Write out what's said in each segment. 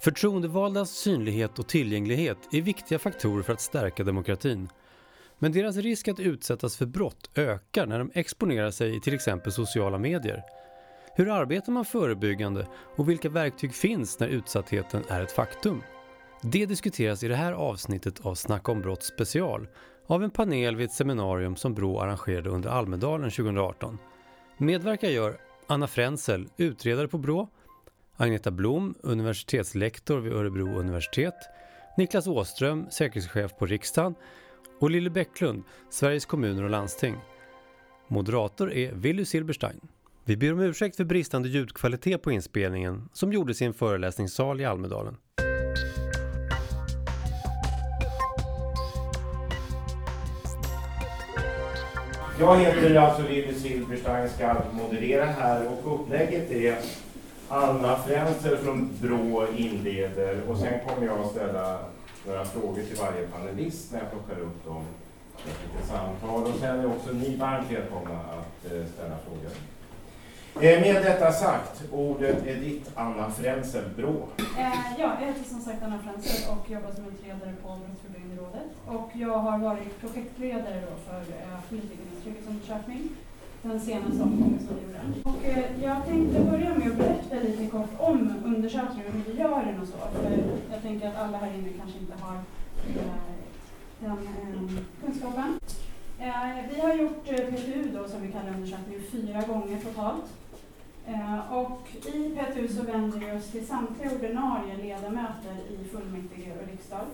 Förtroendevaldas synlighet och tillgänglighet är viktiga faktorer för att stärka demokratin. Men deras risk att utsättas för brott ökar när de exponerar sig i till exempel sociala medier. Hur arbetar man förebyggande och vilka verktyg finns när utsattheten är ett faktum? Det diskuteras i det här avsnittet av Snacka om brott special av en panel vid ett seminarium som Brå arrangerade under Almedalen 2018. Medverkar gör Anna Frenzel, utredare på Brå, Agneta Blom, universitetslektor vid Örebro universitet, Niklas Åström, säkerhetschef på riksdagen och Lille Bäcklund, Sveriges kommuner och landsting. Moderator är Willy Silberstein. Vi ber om ursäkt för bristande ljudkvalitet på inspelningen som gjordes i en föreläsningssal i Almedalen. Jag heter alltså Willy Silberstein, ska moderera här och upplägget är Anna Frenzel från BRÅ inleder och sen kommer jag att ställa några frågor till varje panelist när jag plockar upp dem efter ett samtal. Och sen är också ni varmt välkomna att eh, ställa frågor. Eh, med detta sagt, ordet är ditt, Anna Frenzel, BRÅ. Eh, ja, jag heter som sagt Anna Frenzel och jobbar som utredare på Brottsförebyggande rådet. Och jag har varit projektledare då för eh, trygghetsundersökning den senaste omgången som vi gjorde. Och eh, jag tänkte börja med att berätta lite kort om undersökningen, hur vi gör den och så. För jag tänker att alla här inne kanske inte har eh, den eh, kunskapen. Eh, vi har gjort eh, PTU då, som vi kallar undersökningen, fyra gånger totalt. Eh, och i PTU så vänder vi oss till samtliga ordinarie ledamöter i fullmäktige och riksdag.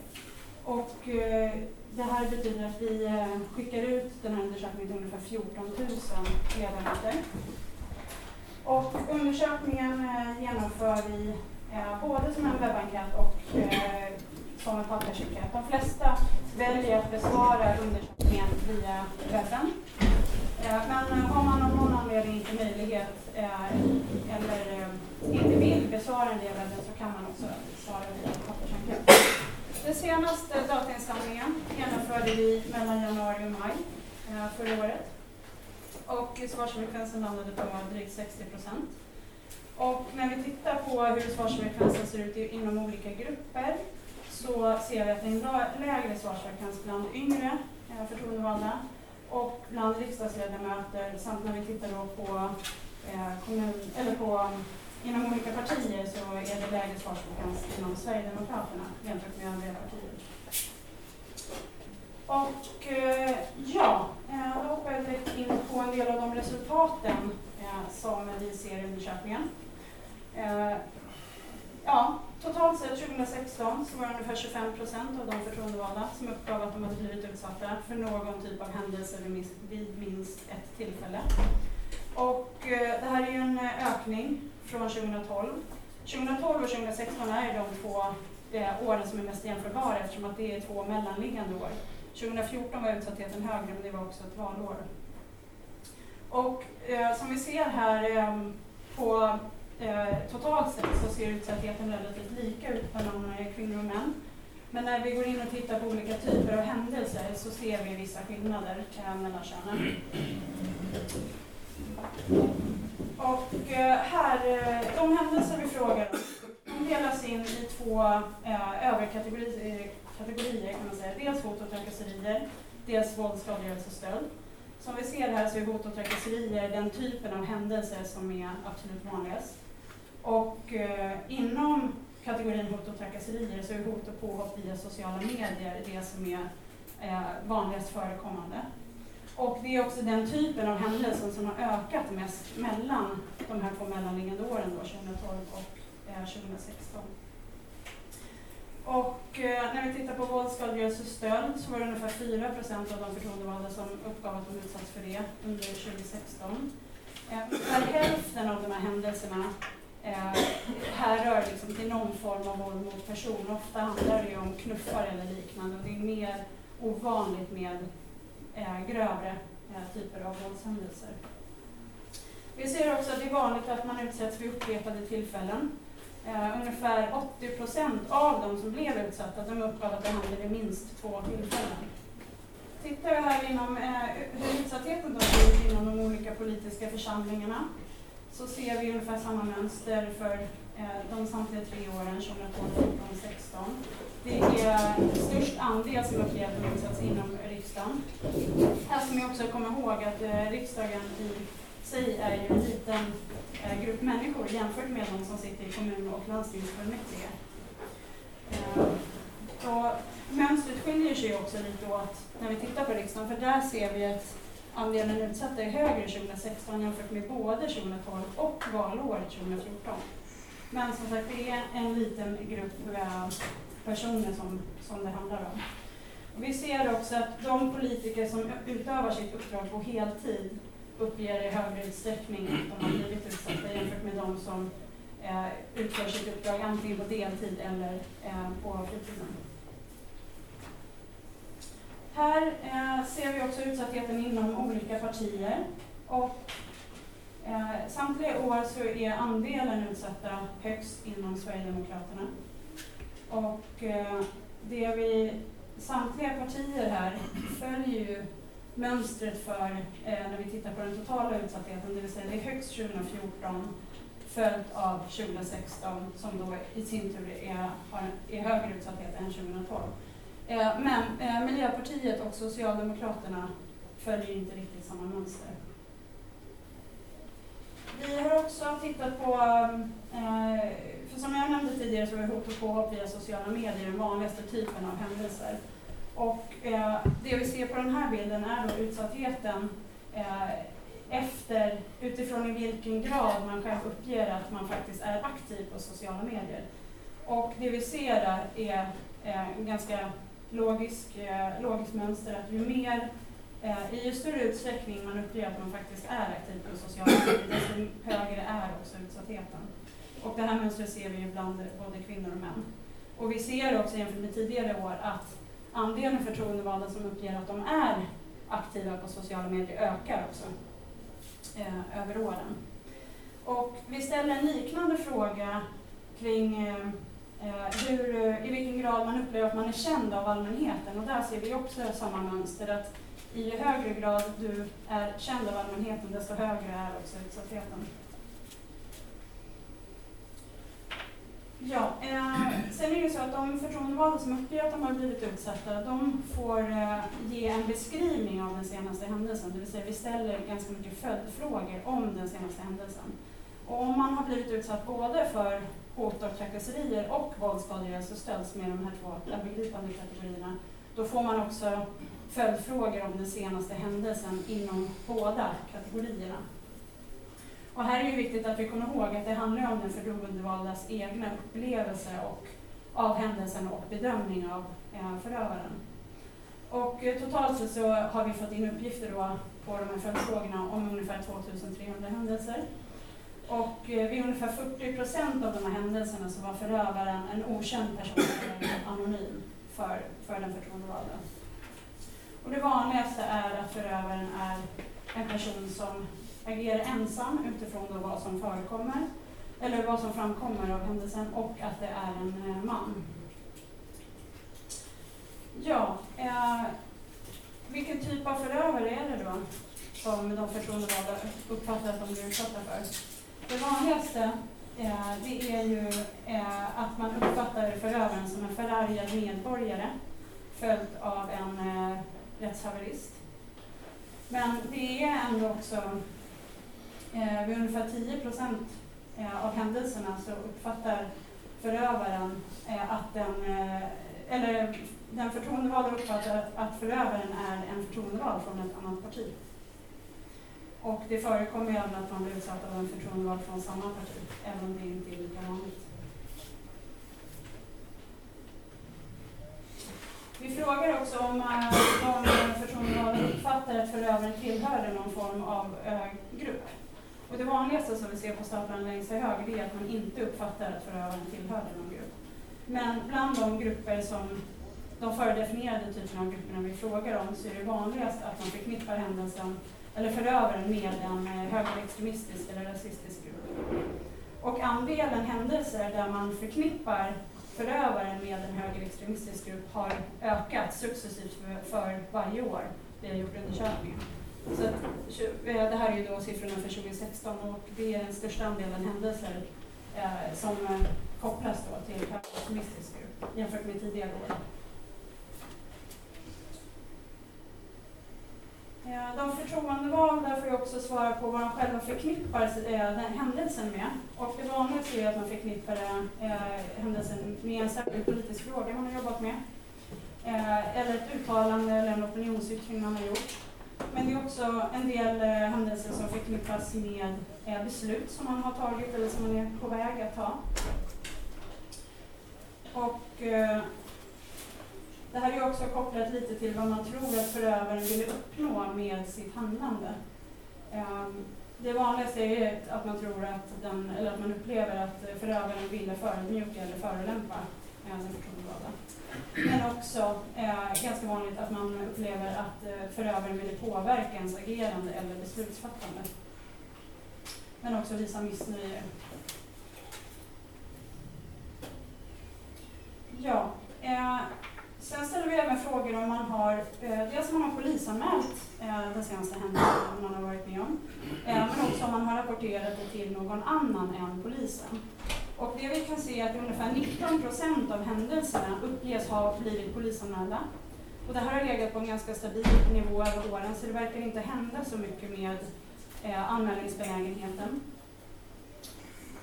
Och eh, det här betyder att vi eh, skickar ut den här undersökningen till ungefär 14 000 ledamöter. Och undersökningen eh, genomför vi eh, både som en webbenkät och eh, som en pappersenkät. De flesta väljer att besvara undersökningen via webben. Eh, men har man av någon anledning inte möjlighet eller inte vill besvara en del webben så kan man också svara via pappersenkät. Den senaste datainsamlingen genomförde vi mellan januari och maj eh, förra året. Och svarsfrekvensen landade på drygt 60 procent. Och när vi tittar på hur svarsfrekvensen ser ut inom olika grupper så ser vi att det är en lägre svarsfrekvens bland yngre eh, förtroendevalda och bland riksdagsledamöter samt när vi tittar då på, eh, kommun, eller på inom olika partier så är det lägre svarsfrekvens inom Sverigedemokraterna jämfört med övriga partier. Och eh, ja, eh, då hoppar jag direkt in på en del av de resultaten eh, som vi ser i undersökningen. Ja, totalt sett 2016 så var det ungefär 25 procent av de förtroendevalda som uppgav att de hade blivit utsatta för någon typ av händelse vid minst ett tillfälle. Och det här är ju en ökning från 2012. 2012 och 2016 är de två eh, åren som är mest jämförbara eftersom att det är två mellanliggande år. 2014 var utsattheten högre men det var också ett valår. Och eh, som vi ser här eh, på eh, totalt sett så ser utsattheten relativt lika ut mellan kvinnor och män. Men när vi går in och tittar på olika typer av händelser så ser vi vissa skillnader eh, mellan könen. Och eh, här, eh, de händelser vi frågar om delas in i två eh, överkategorier eh, kategorier, kan man säga. Dels hot och trakasserier, dels våld, skadegörelse och stöld. Som vi ser här så är hot och trakasserier den typen av händelser som är absolut vanligast. Och eh, inom kategorin hot och trakasserier så är hot och påhopp via sociala medier det som är eh, vanligast förekommande. Och det är också den typen av händelser som har ökat mest mellan de här två mellanliggande åren, då, 2012 och eh, 2016. Och eh, när vi tittar på våldsskadegörelse och stöld så var det ungefär 4 procent av de förtroendevalda som uppgav att de utsatts för det under 2016. Eh, ungefär hälften av de här händelserna eh, härrör liksom till någon form av våld mot person. Ofta handlar det om knuffar eller liknande. och Det är mer ovanligt med Eh, grövre eh, typer av våldshändelser. Vi ser också att det är vanligt att man utsätts vid upprepade tillfällen. Eh, ungefär 80 procent av de som blev utsatta de uppgav att det hände vid minst två tillfällen. Tittar vi här inom eh, hur utsattheten ser ut inom de olika politiska församlingarna så ser vi ungefär samma mönster för eh, de samtliga tre åren, 2012, 2014 2016. Det är störst andel som uppger att de utsatts inom riksdagen. Här ska man också komma ihåg att eh, riksdagen i sig är ju en liten eh, grupp människor jämfört med de som sitter i kommun och landstingsfullmäktige. Eh, och mönstret skiljer sig också lite åt när vi tittar på riksdagen, för där ser vi att andelen utsatta är högre 2016 jämfört med både 2012 och valåret 2014. Men som sagt, det är en liten grupp personer som, som det handlar om. Vi ser också att de politiker som utövar sitt uppdrag på heltid uppger i högre utsträckning att de har blivit utsatta jämfört med de som eh, utför sitt uppdrag antingen på deltid eller eh, på fritiden. Här eh, ser vi också utsattheten inom olika partier. Och, eh, samtliga år så är andelen utsatta högst inom Sverigedemokraterna. Och eh, det vi, samtliga partier här följer ju mönstret för eh, när vi tittar på den totala utsattheten, det vill säga det är högst 2014 följt av 2016 som då i sin tur är, har, är högre utsatthet än 2012. Eh, men eh, Miljöpartiet och Socialdemokraterna följer inte riktigt samma mönster. Vi har också tittat på, eh, för som jag nämnde tidigare så är hot och påhopp via sociala medier den vanligaste typen av händelser. Och eh, det vi ser på den här bilden är då utsattheten eh, efter, utifrån i vilken grad man själv uppger att man faktiskt är aktiv på sociala medier. Och det vi ser där är eh, ganska logisk, eh, logiskt mönster att ju mer eh, i ju större utsträckning man uppger att man faktiskt är aktiv på sociala medier, desto högre är också utsattheten. Och det här mönstret ser vi ju bland både kvinnor och män. Och vi ser också jämfört med tidigare år att andelen förtroendevalda som uppger att de är aktiva på sociala medier ökar också eh, över åren. Och vi ställer en liknande fråga kring eh, eh hur, eh, i vilken grad man upplever att man är känd av allmänheten. Och där ser vi också samma mönster, att i ju högre grad du är känd av allmänheten, desto högre är också utsattheten. Ja, eh, sen är det så att de förtroendevalda som uppger att de har blivit utsatta, de får eh, ge en beskrivning av den senaste händelsen, det vill säga vi ställer ganska mycket följdfrågor om den senaste händelsen. Och om man har blivit utsatt både för hot och trakasserier och våldsskadegörelse ställs med de här två övergripande kategorierna, då får man också följdfrågor om den senaste händelsen inom båda kategorierna. Och här är det viktigt att vi kommer ihåg att det handlar om den förtroendevaldas egna upplevelse och av händelsen och bedömning av eh, förövaren. Och eh, totalt sett så har vi fått in uppgifter då på de här följdfrågorna om ungefär 2300 händelser. Och eh, vid ungefär 40 procent av de här händelserna så var förövaren en okänd person anonym för, för den förtroendevalda. Och det vanligaste är att förövaren är en person som agerar ensam utifrån då vad som förekommer, eller vad som framkommer av händelsen, och att det är en eh, man. Ja, eh, vilken typ av förövare är det då som de förtroendevalda uppfattar att de blir utsatta för? Det vanligaste eh, det är ju eh, att man uppfattar förövaren som en förargad medborgare följt av en eh, rättshaverist. Men det är ändå också eh, vid ungefär 10 procent eh, av händelserna så uppfattar förövaren eh, att den, eh, eller den förtroendevalda uppfattar att förövaren är en förtroendevald från ett annat parti. Och det förekommer ju även att man blir utsatt av en förtroendevald från samma parti, även om det inte är lika vanligt. Vi frågar också om eh, de förtroendevalda uppfattar att förövaren tillhörde någon form av eh, grupp. Och det vanligaste som vi ser på staplarna längst till höger är att man inte uppfattar att förövaren tillhörde någon grupp. Men bland de grupper som de fördefinierade typerna av grupperna vi frågar om så är det vanligast att man förknippar händelsen eller förövaren med en eh, högerextremistisk eller rasistisk grupp. Och andelen händelser där man förknippar förövaren med en högerextremistisk grupp har ökat successivt för, för varje år vi har gjort undersökningen. Så att, eh, det här är ju då siffrorna för 2016 och det är den största andelen händelser eh, som eh, kopplas då till optimistisk grupp jämfört med tidigare år. De förtroendevalda får ju också svara på vad de själva förknippar eh, den händelsen med. Och det vanligaste är att man förknippar händelsen med en särskild politisk fråga man har jobbat med. Eller ett uttalande eller en opinionsyttring man har gjort. Men det är också en del eh, händelser som förknippas med eh, beslut som man har tagit eller som man är på väg att ta. Och eh, det här är också kopplat lite till vad man tror att förövaren vill uppnå med sitt handlande. Ehm, det vanligaste är att man tror att den, eller att man upplever att förövaren ville förödmjuka eller förolämpa sin. Men också eh, ganska vanligt att man upplever att eh, förövaren ville påverka ens agerande eller beslutsfattande. Men också visa missnöje. Ja, eh, Sen ställer vi även frågor om man har, eh, dels om man har polisanmält eh, den senaste händelsen man har varit med om, eh, men också om man har rapporterat det till någon annan än polisen. Och det vi kan se är att ungefär 19 procent av händelserna uppges ha blivit polisanmälda. Och det här har legat på en ganska stabil nivå över åren, så det verkar inte hända så mycket med eh, anmälningsbenägenheten.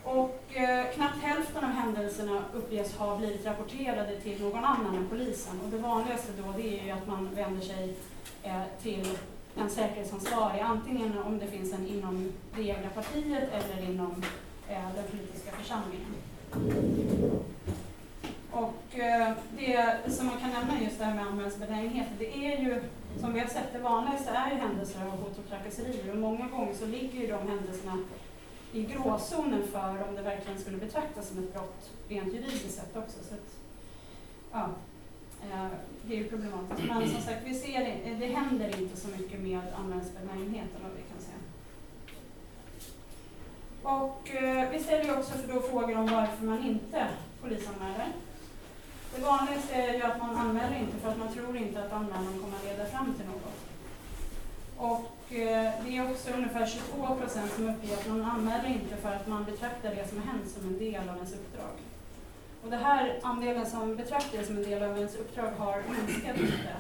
Och eh, knappt hälften av händelserna uppges ha blivit rapporterade till någon annan än polisen. Och det vanligaste då det är ju att man vänder sig eh, till en säkerhetsansvarig, antingen om det finns en inom det egna partiet eller inom eh, den politiska församlingen. Och eh, det som man kan nämna just det här med anmälningsbenägenheten, det är ju som vi har sett, det vanligaste är ju händelser av hot och trakasserier och många gånger så ligger ju de händelserna i gråzonen för om det verkligen skulle betraktas som ett brott rent juridiskt sett också. Så att, ja, eh, det är ju problematiskt. Men som sagt, vi ser det, det händer inte så mycket med anmälningsbenägenheten vad vi kan säga. Och eh, vi ställer ju också för då frågor om varför man inte polisanmäler. Det vanligaste är ju att man anmäler inte för att man tror inte att anmälan kommer att leda fram till något. Och eh, det är också ungefär 22 procent som uppger att man anmäler inte för att man betraktar det som har hänt som en del av ens uppdrag. Och det här andelen som betraktar det som en del av ens uppdrag har minskat lite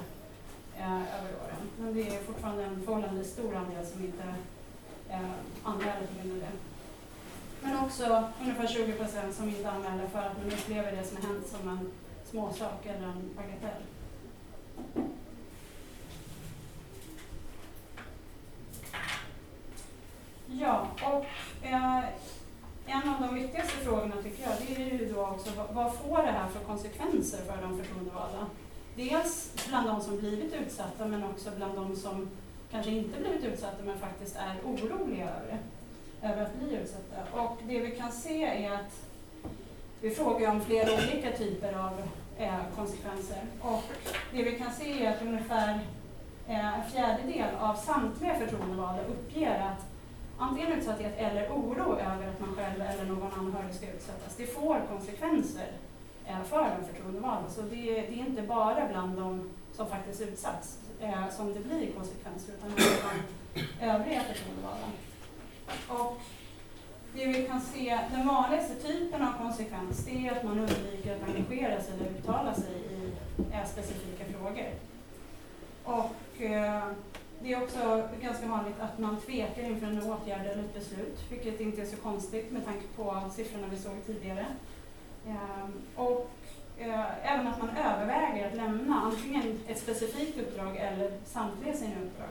eh, över åren. Men det är fortfarande en förhållandevis stor andel som inte eh, anmäler på grund av det. Men också ungefär 20 procent som inte anmäler för att man upplever det som har hänt som en småsak eller en bagatell. Ja, och eh, en av de viktigaste frågorna tycker jag, det är ju då också vad, får det här för konsekvenser för de förtroendevalda? Dels bland de som blivit utsatta men också bland de som kanske inte blivit utsatta men faktiskt är oroliga över det, över att bli utsatta. Och det vi kan se är att vi frågar om flera olika typer av eh, konsekvenser och det vi kan se är att ungefär eh, en fjärdedel av samtliga förtroendevalda uppger att antingen utsatthet eller oro över att man själv eller någon anhörig ska utsättas. Det får konsekvenser eh, för de förtroendevalda. Så det, det, är inte bara bland de som faktiskt utsatts eh, som det blir konsekvenser, utan även bland övriga förtroendevalda. Och det vi kan se, den vanligaste typen av konsekvens, det är att man undviker att engagera sig eller uttala sig i eh, specifika frågor. Och eh, det är också ganska vanligt att man tvekar inför en åtgärd eller ett beslut, vilket inte är så konstigt med tanke på siffrorna vi såg tidigare. Ehm, och eh, även att man överväger att lämna antingen ett specifikt uppdrag eller samtliga sina uppdrag.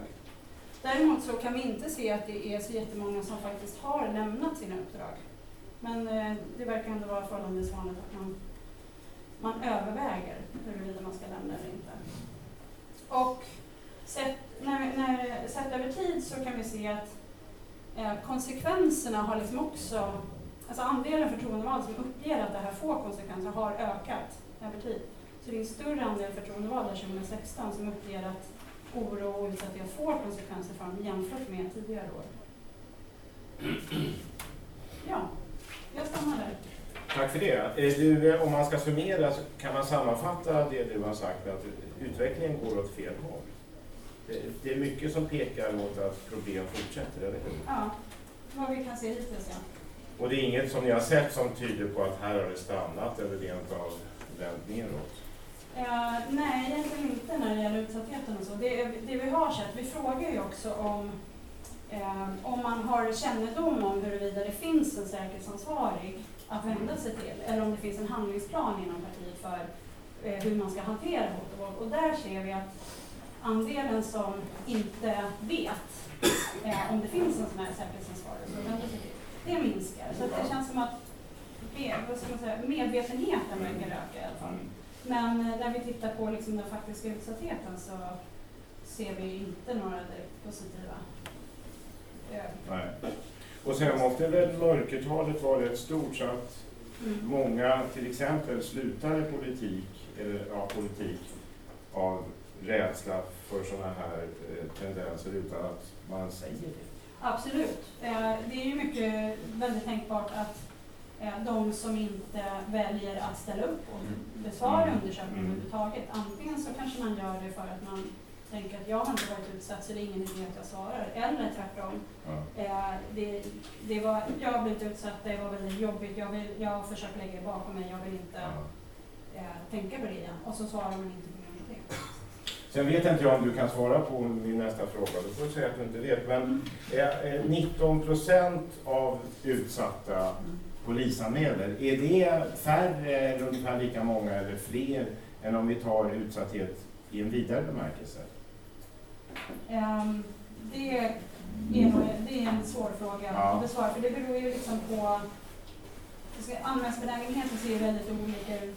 Däremot så kan vi inte se att det är så jättemånga som faktiskt har lämnat sina uppdrag. Men eh, det verkar ändå vara förhållandevis vanligt att man, man överväger huruvida man ska lämna eller inte. Och sett, när, när, sett över tid så kan vi se att eh, konsekvenserna har liksom också, alltså andelen förtroendevalda som uppger att det här får konsekvenser har ökat över tid. Så det är en större andel förtroendevalda 2016 som uppger att oro och utsatthet får konsekvenser för dem jämfört med tidigare år. Ja, jag stannar där. Tack för det. Eh, du, eh, om man ska summera så kan man sammanfatta det du har sagt att utvecklingen går åt fel håll det, är mycket som pekar mot att problem fortsätter, eller hur? Ja, vad vi kan se hittills ja. Och det är inget som ni har sett som tyder på att här har det stannat eller rent av vänt neråt? Eh, nej, egentligen inte när det gäller utsattheten och så. Det, det vi har sett, vi frågar ju också om eh, om man har kännedom om huruvida det finns en säkerhetsansvarig att vända sig till eller om det finns en handlingsplan inom partiet för eh, hur man ska hantera hot och våld. Och där ser vi att andelen som inte vet eh, om det finns en sån här säkerhetsansvarig sig till, det minskar. Så det känns som att vad ska man säga, medvetenheten verkar öka i alla fall. Men eh, när vi tittar på liksom den faktiska utsattheten så ser vi inte några direkt positiva Nej. Och sen måste väl mörkertalet vara rätt stort så att mm. många till exempel slutar i politik, eller, ja, politik av rädsla för sådana här eh, tendenser utan att man säger det. Absolut. Eh, det är ju mycket väldigt tänkbart att eh, de som inte väljer att ställa upp och mm. besvara mm. undersökningen mm. överhuvudtaget, antingen så kanske man gör det för att man tänker att jag har inte varit utsatt så det är ingen idé att jag svarar. Eller tvärtom. Ja. Eh, det, det var, jag har blivit utsatt, det var väldigt jobbigt, jag, vill, jag har försökt lägga det bakom mig, jag vill inte ja. eh, tänka på det igen. Och så svarar man inte på. Sen vet inte jag om du kan svara på min nästa fråga, då får du säga att du inte vet. Men eh, 19 procent av utsatta polisanmäler, är det färre eller ungefär lika många eller fler än om vi tar utsatthet i en vidare bemärkelse? Um, det, är det är en svår fråga ja. att besvara, för det beror ju liksom på Anmälningsbenägenheten ser ju väldigt olika ut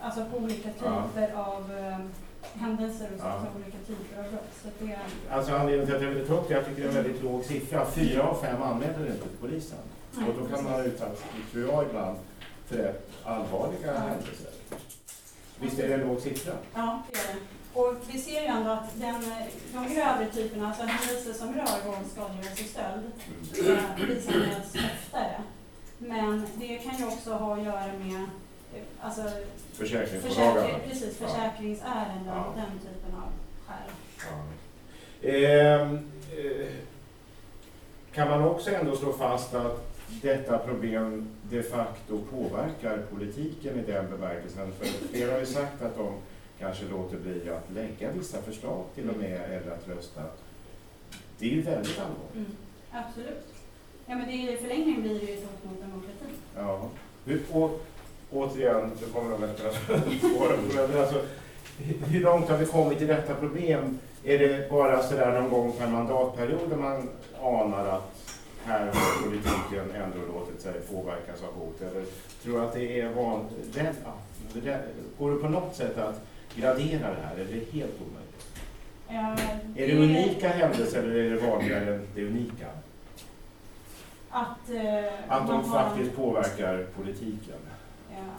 alltså på olika typer ja. av um, händelser och ja. olika typer av brott. Så det Alltså anledningen till att jag vill ta upp det, jag tycker det är en väldigt låg siffra. Fyra av fem anmäler inte till polisen. Nej, och då kan man utsättas, tror jag ibland, för rätt allvarliga ja. händelser. Visst är det en låg siffra? Ja, det är det. Och vi ser ju ändå att den, de grövre typerna, alltså händelser som rör våld, skadegörelse och stöld, eh, polisanmäls oftare. Men det kan ju också ha att göra med eh, alltså, försäkringsbolagen. precis, försäkringsärenden ja. och den typen av skäl. Ja. Eh, eh, kan man också ändå slå fast att detta problem de facto påverkar politiken i den bemärkelsen? För flera har ju sagt att de kanske låter bli att lägga vissa förslag till och med eller att rösta. Det är ju väldigt allvarligt. Mm, absolut. Ja, men det är, i förlängningen blir det ju ett hot mot demokratin. Ja. Och, återigen, så kommer de att på alltså, Hur långt har vi kommit i detta problem? Är det bara sådär någon gång per mandatperiod där man anar att här har politiken ändå låtit sig påverkas av hot? Eller tror du att det är vanligt? Går det på något sätt att gradera det här, eller är det helt omöjligt? Uh, är det unika händelser eller är det vanligare än det unika? Att, uh, att de faktiskt har... påverkar politiken? Uh,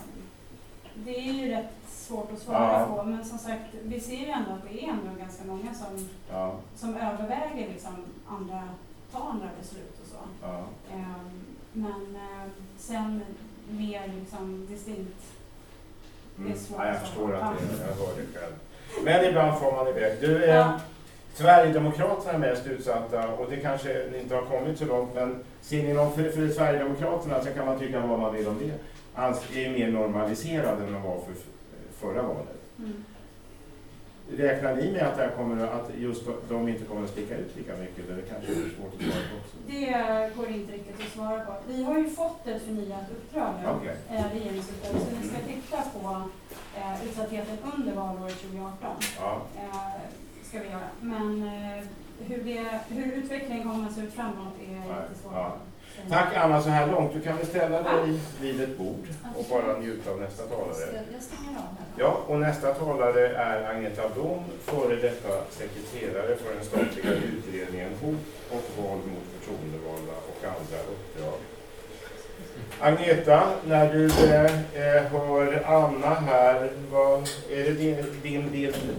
det är ju rätt svårt att svara ja. på, men som sagt, vi ser ju ändå att det är ändå ganska många som, ja. som överväger liksom andra, ta andra beslut och så. Ja. Um, men sen mer liksom distinkt Mm. Ja, jag förstår att det är, jag hör det själv. Men ibland får man iväg. Du, eh, ja. Sverigedemokraterna är mest utsatta och det kanske inte har kommit så långt men ser ni någon för, för Sverigedemokraterna så kan man tycka vad man vill om det. Är mer normaliserade än de var för förra valet. Mm. Räknar ni med att, det kommer, att just de inte kommer att sticka ut lika mycket? Det kanske är svårt att svara på också. Det går inte riktigt att svara på. Vi har ju fått ett förnyat uppdrag nu, okay. eh, regeringsuppdrag, så vi ska titta på eh, utsattheten under valåret 2018. Ja. Eh, ska vi göra. Men eh, hur, det, hur utvecklingen kommer att se ut framåt är lite svårt. Ja. Tack Anna så här långt. Du kan väl ställa dig vid ett bord och bara njuta av nästa talare. Ja, och nästa talare är Agneta Blom, före detta sekreterare för den statliga utredningen Hot och våld mot förtroendevalda och andra uppdrag. Agneta, när du eh, hör Anna här, vad, är det din, din bild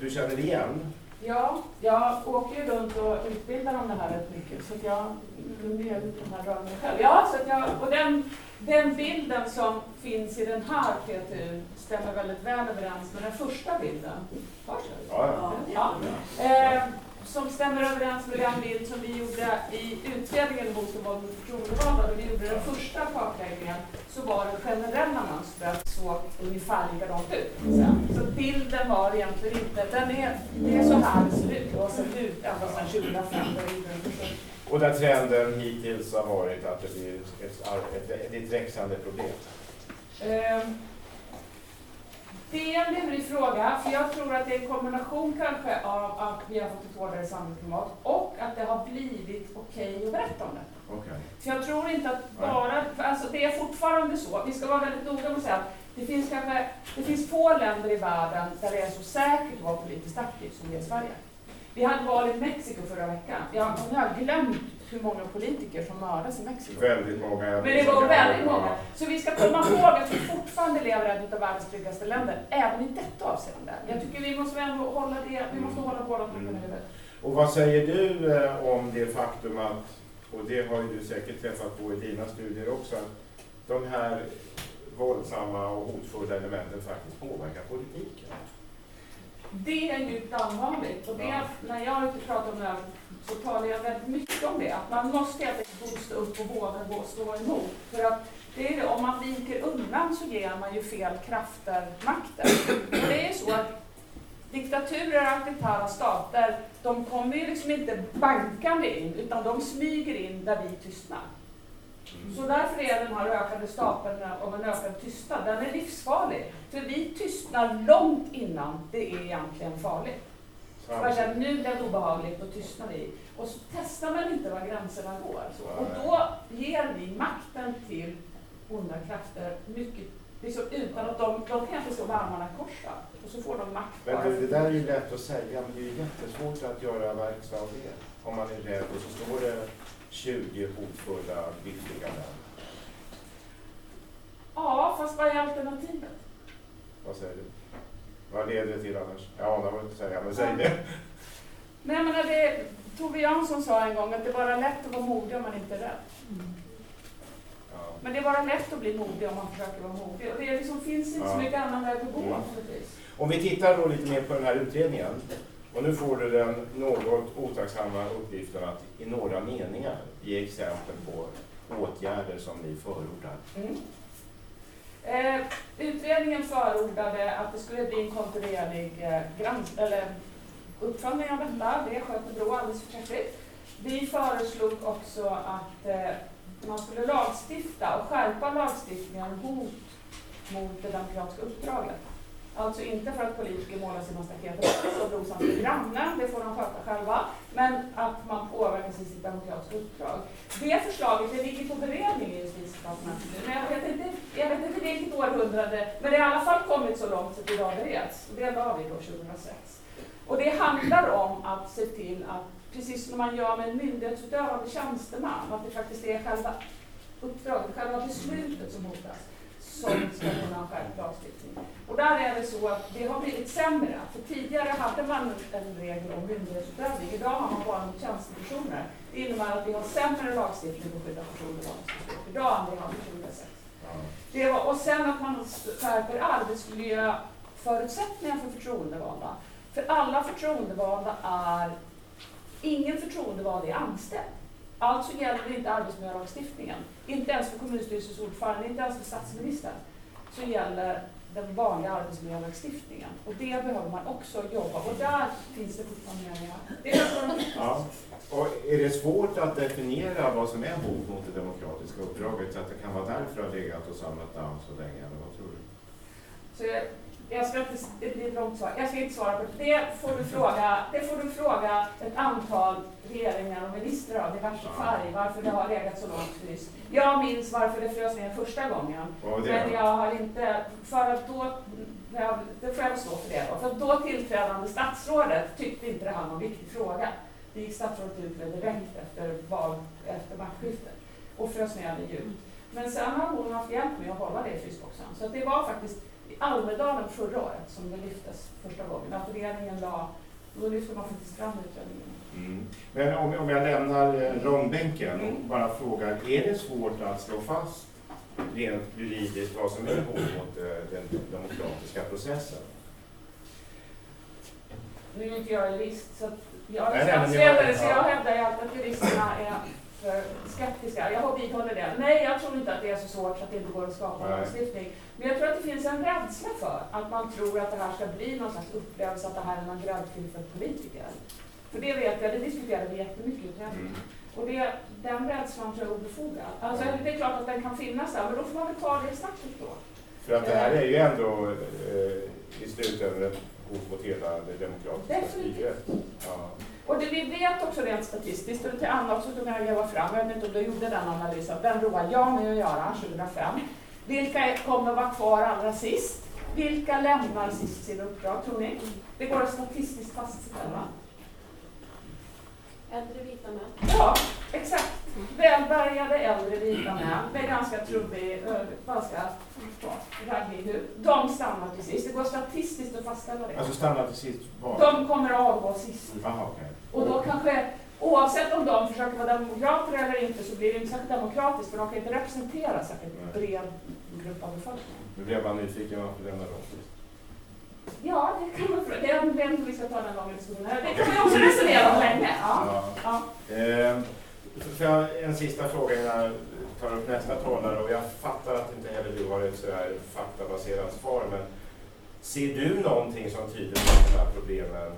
du känner igen? Ja, jag åker ju runt och utbildar om det här rätt mycket, så att jag är lite den här rörelsen själv. Ja, så att jag, och den, den bilden som finns i den här PTU stämmer väldigt väl överens med den första bilden. Hörs det? Ja, Ja. Eh, som stämmer överens med den bild som vi gjorde i utredningen mot våld mot förtroendevalda. När vi gjorde den första kartläggningen så var det generella mönstret så ungefär likadant ut. Så bilden var egentligen inte, den är, det är så här det ser ut och har sett ut ända sedan 2005 då vi gjorde den första. Och där trenden hittills har varit att det blir ett, ett, ett, ett växande problem. Eh, det är en lurig fråga, för jag tror att det är en kombination kanske av att vi har fått ett hårdare samhällsklimat och att det har blivit okej att berätta om det. Okay. För jag tror inte att bara, alltså det är fortfarande så, vi ska vara väldigt noga med att säga att det finns kanske, det finns få länder i världen där det är så säkert att vara politiskt aktiv som det är i Sverige. Vi hade val i Mexiko förra veckan. Jag har glömt hur många politiker som mördas i Mexiko. Väldigt många. Men det var väldigt många. Så vi ska komma ihåg att vi fortfarande lever i ett av världens tryggaste länder, även i detta avseende. Jag tycker vi måste ändå hålla det, vi måste hålla båda tankarna i huvudet. Och vad säger du eh, om det faktum att, och det har ju du säkert träffat på i dina studier också, att de här våldsamma och hotfulla elementen faktiskt påverkar politiken? Det är djupt allvarligt och det, när jag är ute och pratar om det här så talar jag väldigt mycket om det. Att man måste helt enkelt stå upp och våga gå, och stå emot. För att det är det, om man viker undan så ger man ju fel krafter makten. Och det är så att diktaturer och auktoritära stater, de kommer ju liksom inte bankande in, utan de smyger in där vi tystnar. Så därför är den här ökade stapeln av en ökad tystnad, den är livsfarlig. För vi tystnar långt innan det är egentligen farligt. Man känner nu blir det obehagligt, då tystnar vi. Och så testar man inte var gränserna går. Så. Och då ger vi makten till onda krafter mycket, liksom utan att de, de kan inte stå med armarna korsa. Och så får de makt. Men du, det där är ju lätt att säga, men det är ju jättesvårt att göra verkstad av det. Om man är rädd och så står det 20 hotfulla, giftiga män. Ja, fast vad är alternativet? Vad säger du? Vad leder det till annars? Jag anar vad du säga, men säg det. Nej, menar det, Tove Jansson sa en gång att det är bara lätt att vara modig om man inte är rädd. Ja. Men det är bara lätt att bli modig om man försöker vara modig. Och det liksom, finns inte ja. så mycket annan väg att gå. Mm. Om vi tittar då lite mer på den här utredningen. Och nu får du den något otacksamma uppgiften att i några meningar ge exempel på åtgärder som ni förordar. Mm. Eh, utredningen förordade att det skulle bli en kontinuerlig eh, eller uppföljning av detta. Det sköter Brå alldeles förträffligt. Vi föreslog också att eh, man skulle lagstifta och skärpa lagstiftningen om hot mot det demokratiska uppdraget. Alltså inte för att politiker målar sina staket och brosan till grannen, det får de sköta själva, men att man påverkas i sitt demokratiska uppdrag. Det förslaget det ligger på beredning i Justitiedepartementet men jag vet inte, jag vet inte vilket århundrade, men det har i alla fall kommit så långt att idag bereds. Det la vi då 2006. Och det handlar om att se till att, precis som man gör med en myndighetsutövande tjänsteman, att det faktiskt är själva uppdraget, själva beslutet som hotas som ska kunna ha skärpt lagstiftning. Och där är det så att det har blivit sämre. För tidigare hade man en regel om myndighetsutövning. Idag har man bara mot tjänstepersoner. Det innebär att vi har sämre lagstiftning på skydd av personuppgifter idag än vi har 2006. Det var, och sen att man skärper arbetsmiljöförutsättningar för förtroendevalda. För alla förtroendevalda är, ingen förtroendevald är anställd. Alltså gäller det inte arbetsmiljölagstiftningen. Inte ens för kommunstyrelsens ordförande, inte ens för statsministern, så gäller den vanliga arbetsmiljölagstiftningen. Och det behöver man också jobba och där finns det fortfarande meningar. Det är ja. Och är det svårt att definiera vad som är hot mot det demokratiska uppdraget så att det kan vara därför det har legat och samlat damm så länge? Eller vad tror du? Så jag ska inte, det blir ett långt svar. Jag ska inte svara på det. Det får du fråga, det får du fråga ett antal regeringar och ministrar av diverse färg, varför det har legat så långt fryst. Jag minns varför det frös ner första gången. Men jag har inte, för att då, det får jag stå för det då. För då tillträdande statsrådet tyckte inte det här var en viktig fråga. Det gick statsrådet ut med direkt efter, val, efter maktskiftet och frös ner det djupt. Men sen har hon haft hjälp med att hålla det i frysboxen. Så det var faktiskt Almedalen förra året som det lyftes första gången. Att regeringen la då lyfter man faktiskt fram utredningen. Mm. Men om, om jag lämnar eh, långbänken och Mm. bara frågar, är det svårt att slå fast rent juridiskt vad som är hot mot eh, den demokratiska processen? Nu är inte jag jurist, så jag är jag- så ja. jag hävdar ju alltid att juristerna är för skeptiska. Jag vidhåller det. Nej, jag tror inte att det är så svårt så att det inte går att skapa en lagstiftning. Men jag tror att det finns en rädsla för att man tror att det här ska bli någon slags upplevelse att det här är någon gräddfil för politiker. För det vet jag, det diskuterade vi jättemycket i utredningen. Mm. Och det, den rädslan tror jag är obefogad. Alltså, det är klart att den kan finnas där, men då får man väl ta det snacket då. För att det här är ju ändå eh, i slutändan hot mot hela det demokratiska styret. Ja. Och det vi vet också rent statistiskt, och till Anna också tog jag gräva fram, jag vet inte om du gjorde den analysen, den roade jag mig att göra 2005. Vilka kommer vara kvar allra sist? Vilka lämnar sist sin uppdrag, tror ni? Det går att statistiskt fastställa. Äldre vita män. Ja, exakt. Välbärgade äldre vita män med ganska trubbig, ganska raggig hud. De stannar till sist. Det går statistiskt att fastställa det. Alltså stanna till sist var? De kommer att avgå sist. Jaha, okej. Och då kanske, oavsett om de försöker vara demokrater eller inte, så blir det inte särskilt demokratiskt, för de kan inte representera särskilt bred grupp av befolkningen. Nu blev jag nyfiken varför lämnar de sist. Ja, det kan man fråga. Det är en vem vi ska ta den långa diskussionen. Det kan vi också resonera om länge. Ja. Ja. Ja. Eh, får jag en sista fråga innan jag tar upp nästa talare och jag fattar att inte heller du har ett sådär faktabaserat svar men ser du någonting som tyder på att de här problemen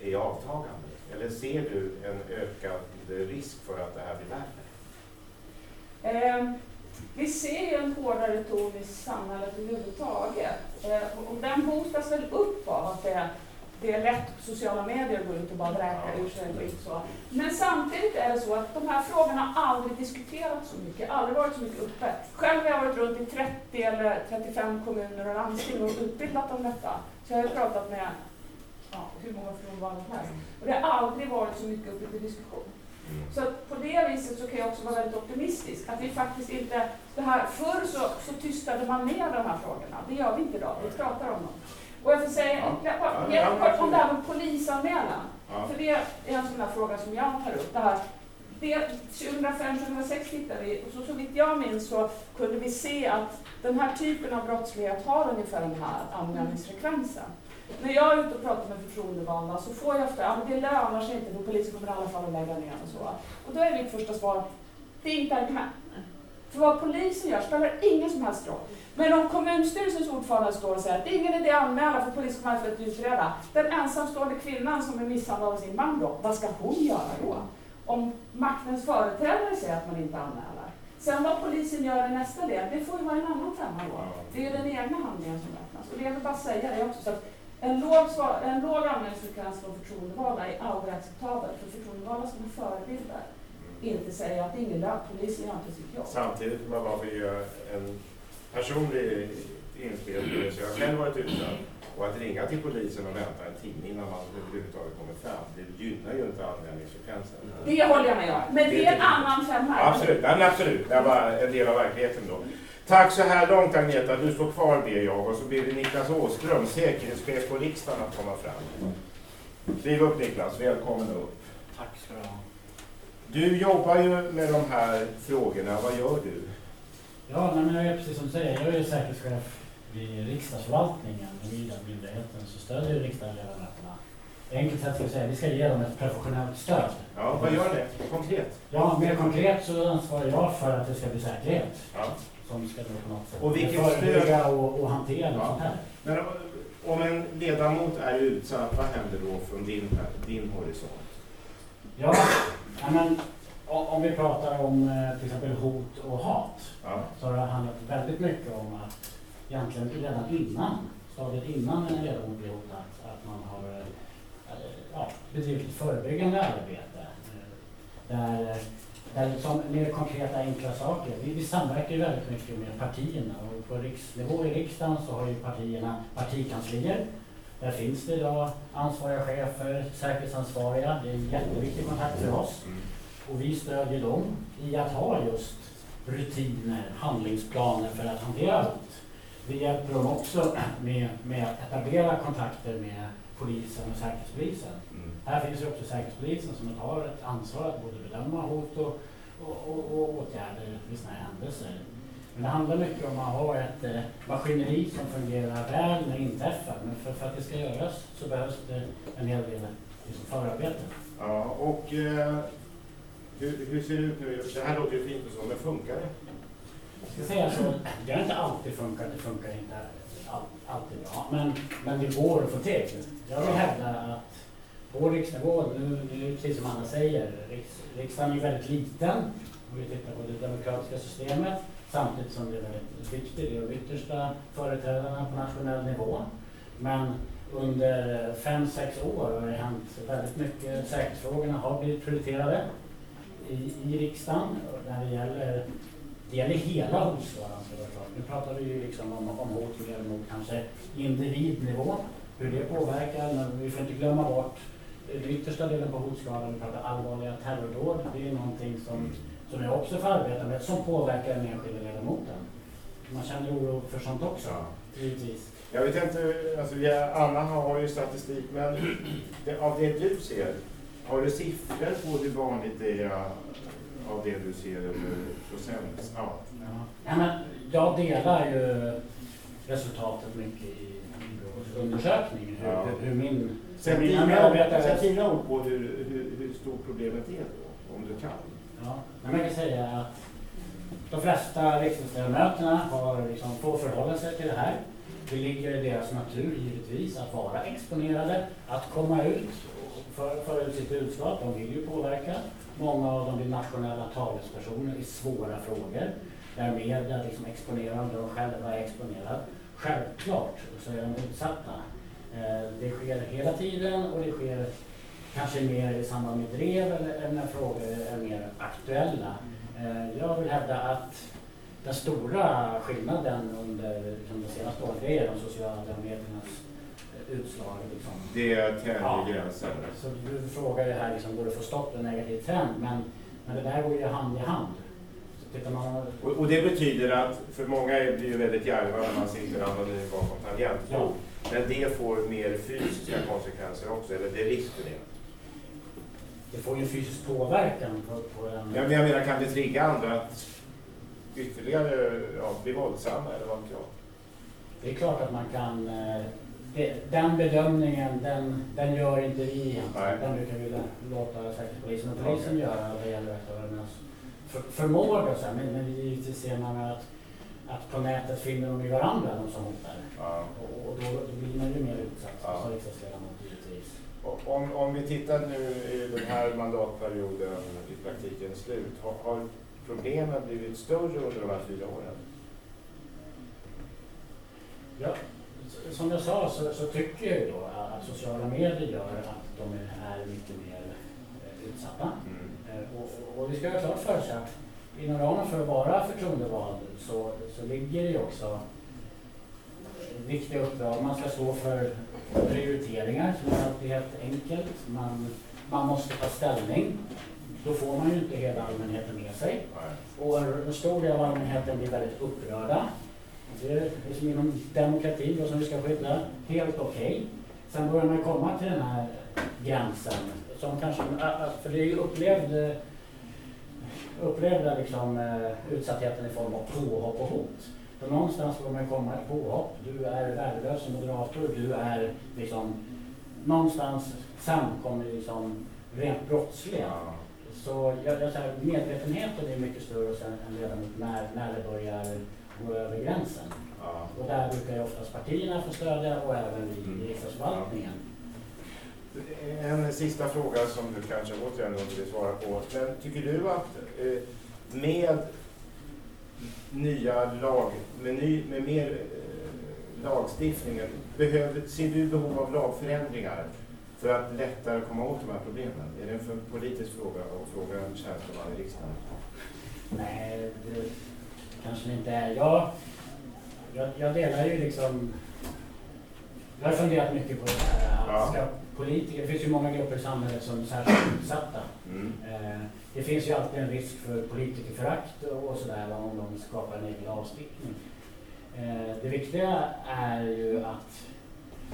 är avtagande? Eller ser du en ökad risk för att det här blir värre? Eh, vi ser ju en hårdare ton i samhället överhuvudtaget. Eh, och- och den boostas väl upp av att det, det är lätt på sociala medier att gå ut och bara vräka ur sig skit så. Men samtidigt är det så att de här frågorna har aldrig diskuterats så mycket, aldrig varit så mycket uppe. Själv har jag varit runt i 30 eller 35 kommuner och landsting och utbildat om detta. Så jag har pratat med ja, hur många förtroendevalda som helst. Och det har aldrig varit så mycket uppe till diskussion. Så att på det viset så kan jag också vara väldigt optimistisk. Att vi faktiskt inte, det här, förr så, så tystade man ner de här frågorna. Det gör vi inte idag. Vi pratar om dem. Och jag får säga Ja. ja, jättekort om det här med polisanmälan. Ja. För det är en sån här fråga som jag tar upp. Det här, det, 2005-2006 tittade vi och så, så vitt jag minns så kunde vi se att den här typen av brottslighet har ungefär den här anmälningsfrekvensen. När jag är ute och pratar med förtroendevalda så får jag ofta, ja men det lönar sig inte för polisen kommer i alla fall att lägga ner och så. Och då är mitt första svar, det är inte argument. För vad polisen gör spelar ingen som helst roll. Men om kommunstyrelsens ordförande står och säger att det är ingen idé att anmäla för polisen kommer för att utreda. Den ensamstående kvinnan som är misshandlad av sin man då, vad ska hon göra då? Om maktens företrädare säger att man inte anmäler. Sen vad polisen gör i nästa led, det får ju vara en annan femma då. Det är ju den egna handlingen som räknas. Och det jag vill bara säga det också. Så att en låg, svar- en låg anmälningsfrekvens från förtroendevalda är aldrig acceptabel. För förtroendevalda som är förebilder inte säger att det är ingen lön, polisen gör inte sitt jobb. Samtidigt vill man bara vill göra en personlig inspelning. Så jag har själv varit utsatt. Och att ringa till polisen och vänta en timme innan man överhuvudtaget kommer fram, det gynnar ju inte anmälningsfrekvensen. Det håller jag med om. Men det är en annan femma. Absolut, men absolut. Det är bara en del av verkligheten då. Tack så här långt Agneta. Du står kvar ber jag och så ber vi Niklas Åström, säkerhetschef på riksdagen, att komma fram. Kliv upp Niklas, välkommen upp. Tack ska du ha. Du jobbar ju med de här frågorna, vad gör du? Ja, men jag är precis som du säger, jag är säkerhetschef vid riksdagsförvaltningen, den myndigheten, så stödjer riksdagsledamöterna. Enkelt sett ska vi säga, vi ska ge dem ett professionellt stöd. Ja, vad gör det konkret? Ja, mer konkret så ansvarar jag för att det ska bli säkerhet Ja. som ska då på något sätt Och vilket förebygga och, och hantera Ja. sånt här. Men om en ledamot är utsatt, vad händer då från din, din horisont? Ja, men om vi pratar om eh, till exempel hot och hat Ja. så har det handlat väldigt mycket om att egentligen redan innan, stadiet innan en ledamot blir hotad, att man har eh, ja, bedrivit ett förebyggande arbete. eh, Där, där liksom mer konkreta enkla saker. Vi, vi samverkar ju väldigt mycket med partierna och på riksnivå i riksdagen så har ju partierna partikanslier. Där finns det idag ansvariga chefer, säkerhetsansvariga. Det är en jätteviktig kontakt för oss. Och vi stödjer dem i att ha just rutiner, handlingsplaner för att hantera hot. Vi hjälper dem också med, med att etablera kontakter med polisen och säkerhetspolisen. Mm. Här finns ju också säkerhetspolisen som har ett ansvar att både bedöma hot och, och, och, och åtgärder vid sådana här händelser. Men det handlar mycket om att ha ett eh, maskineri som fungerar väl när det inträffar. Men för, för att det ska göras så behövs det en hel del liksom, förarbete. Ja, och eh, hur, hur ser det ut nu? Det här låter ju fint och så, men funkar det? Jag ska säga så, det har inte alltid funkat, det funkar inte all, alltid bra. Men, men det går att få till. Jag vill hävda att på riksnivå, nu, nu precis som Anna säger, riks, riksdagen är väldigt liten om vi tittar på det demokratiska systemet. Samtidigt som det är väldigt viktigt, det är de yttersta företrädarna på nationell nivå. Men under fem, sex år har det hänt väldigt mycket. Säkerhetsfrågorna har blivit prioriterade i, i riksdagen när det gäller det gäller hela hotskalan. Nu pratar vi ju liksom om, om hot mer mot kanske individnivå, hur det påverkar, men vi får inte glömma bort den yttersta delen på hotskalan, vi pratar allvarliga terrordåd. Det är någonting som, som jag också får arbeta med, som påverkar den enskilda ledamoten. Man känner oro för sånt också, givetvis. Jag vet inte, alltså, Anna har ju statistik, men det, av det du ser, har du siffror på hur vanligt det är av det du ser över procent? Ja. Ja. Men jag delar ju resultatet mycket i, i Brås undersökning, hur, Ja. hur, hur min Sätt mina medarbetare- sätt dina ord på hur, hur, hur stort problemet är då, om du kan. Ja, men man kan säga att de flesta riksdagsledamöterna har liksom får förhålla sig till det här. Det ligger i deras natur givetvis att vara exponerade, att komma ut för, för, ut sitt budskap. De vill ju påverka. Många av dem blir nationella talespersoner i svåra frågor där media liksom exponerar dem, de själva är exponerade. Självklart så är de utsatta. Eh, Det sker hela tiden och det sker kanske mer i samband med drev eller, när frågor är mer aktuella. Eh, Jag vill hävda att den stora skillnaden under de senaste åren det är de sociala mediernas utslag. Liksom. Det tänjer Ja. gränsen. Så du frågar ju här, liksom, går det att få stopp på en negativ trend? Men, men det där går ju hand i hand. Man, Och, och det betyder att för många blir ju väldigt djärva när man sitter anonym bakom tangentbord. Men det får mer fysiska konsekvenser också, eller det är risk för det. det får ju fysisk påverkan på, på en... Men jag menar, kan det trigga andra att ytterligare ja, bli våldsamma eller vad vet jag? Det är klart att man kan... eh, det, den bedömningen, den, den gör inte vi egentligen. Den brukar vi låta Säkerhetspolisen och polisen göra vad gäller aktörernas för, förmåga. Så. Men, men givetvis ser man att, att på nätet finner de ju varandra, de som hotar. Ja. Och, och då, då blir man ju mer utsatt Ja. som riksdagsledamot givetvis. Om, om vi tittar nu i den här mandatperioden i praktiken slut, har, har problemen blivit större under de här fyra åren? Ja, som jag sa så, så tycker jag ju då att sociala medier gör att de är, är mycket mer eh, utsatta. Mm. Eh, Och, och- vi ska ha klart för oss att inom ramen för att vara förtroendevald så, så ligger det ju också viktiga uppdrag. Man ska stå för prioriteringar som inte alltid är helt enkelt. Man, man måste ta ställning. Då får man ju inte hela allmänheten med sig. Och en stor del av allmänheten blir väldigt upprörda. Det är liksom inom demokratin då som vi ska skydda helt okej. Sen börjar man komma till den här gränsen. Som kanske, ä- ä- för det är ju upplevd, upplevda liksom, eh, utsattheten i form av påhopp och hot. För någonstans får man komma ett påhopp. Du är värdelös som moderator. Du är liksom... Någonstans sen kommer liksom rent brottsliga. Så jag, jag medvetenheten är mycket större sen än ledamot när, när det börjar gå över gränsen. Ja. Och där brukar ju oftast partierna få stödja och även vi Mm. i riksdagsförvaltningen. En sista fråga som du kanske återigen inte vill svara på. Men tycker du att eh, med nya lag, med, ny, med mer eh, lagstiftning, behöver, ser du behov av lagförändringar för att lättare komma åt de här problemen? Är det en för politisk fråga och fråga en tjänsteman i riksdagen? Nej, det kanske det inte är. Jag, jag, jag delar ju liksom... Jag har funderat mycket på det här. Att Ja. ska politiker, det finns ju många grupper i samhället som är särskilt utsatta. Mm. Eh, Det finns ju alltid en risk för politikerförakt och och sådär om de skapar en egen lagstiftning. Eh, Det viktiga är ju att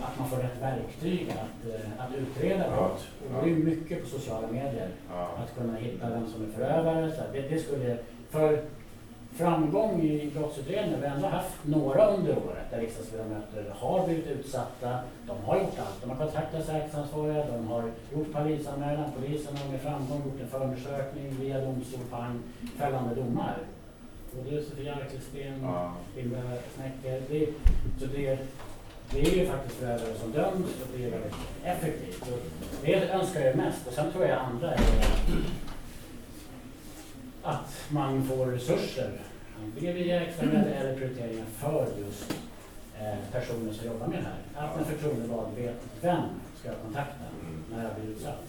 att man får rätt verktyg att, eh, att utreda brott. Ja. Och det är mycket på sociala medier. Ja. Att kunna hitta vem som är förövare. Så det, det skulle, för framgång i brottsutredningen, vi har ändå haft några under året där riksdagsledamöter har blivit utsatta. De har gjort allt. De har kontaktat säkerhetsansvariga, de har gjort polisanmälan, polisen har med framgång gjort en förundersökning via domstol, pang, fällande domar. Både Sofia Arkelsten, Ja. Linda Snecker. Det, så det, det är ju faktiskt förövare som döms och det är väldigt effektivt. Och det önskar jag mest. Och sen tror jag andra är att man får resurser, antingen via extra medel eller prioriteringar för just eh, personer som jobbar med det här. Att en förtroendevald vet vem ska jag kontakta när jag blir utsatt.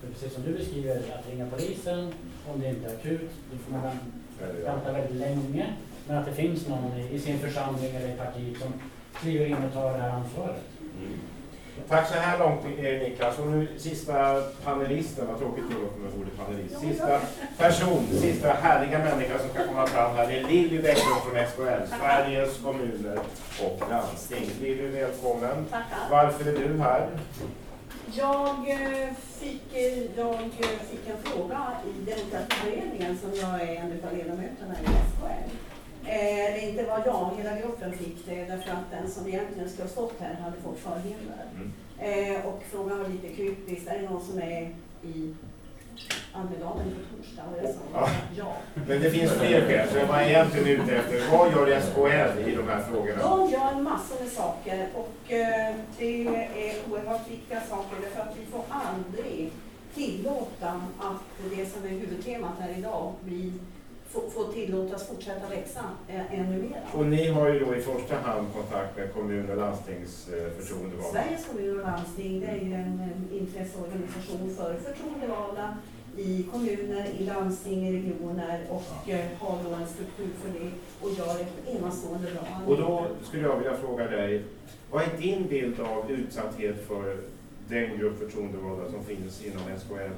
För precis som du beskriver, att ringa polisen om det inte är akut, då får man vänta vänta väldigt länge. Men att det finns någon i, i sin församling eller i partiet som kliver in och tar det här ansvaret. Mm. Tack så här långt eh, Niklas. Och nu sista panelisten, vad tråkigt det låter med ordet panelist. Sista person, sista härliga människa som ska komma fram här. Det är Lilly Bäcklund från SKL, Sveriges kommuner och landsting. Lilly, välkommen. Tackar. Varför är du här? Jag eh, fick, eh, jag fick en fråga i Demokratiberedningen som jag är en av ledamöterna i SKL. Eh, det inte var jag, hela gruppen fick det därför att den som egentligen skulle ha stått här hade fått förhinder. Mm. Eh, och frågan var lite kryptisk, är det någon som är i Almedalen på torsdag? Och jag sa Ja. ja. Men det finns fler skäl, så jag var egentligen ute efter vad gör SKL i de här frågorna? De gör massor med saker och eh, det är oerhört viktiga saker därför att vi får aldrig tillåta att det som är huvudtemat här idag blir, får tillåtas fortsätta växa eh, ännu mer. Och ni har ju då i första hand kontakt med kommun och landstings eh. Sveriges kommuner och landsting det är ju en eh, intresseorganisation för förtroendevalda i kommuner, i landsting, i regioner och eh, har då en struktur för det och gör ett enastående bra Och då skulle jag vilja fråga dig, vad är din bild av utsatthet för den grupp förtroendevalda som finns inom SKL,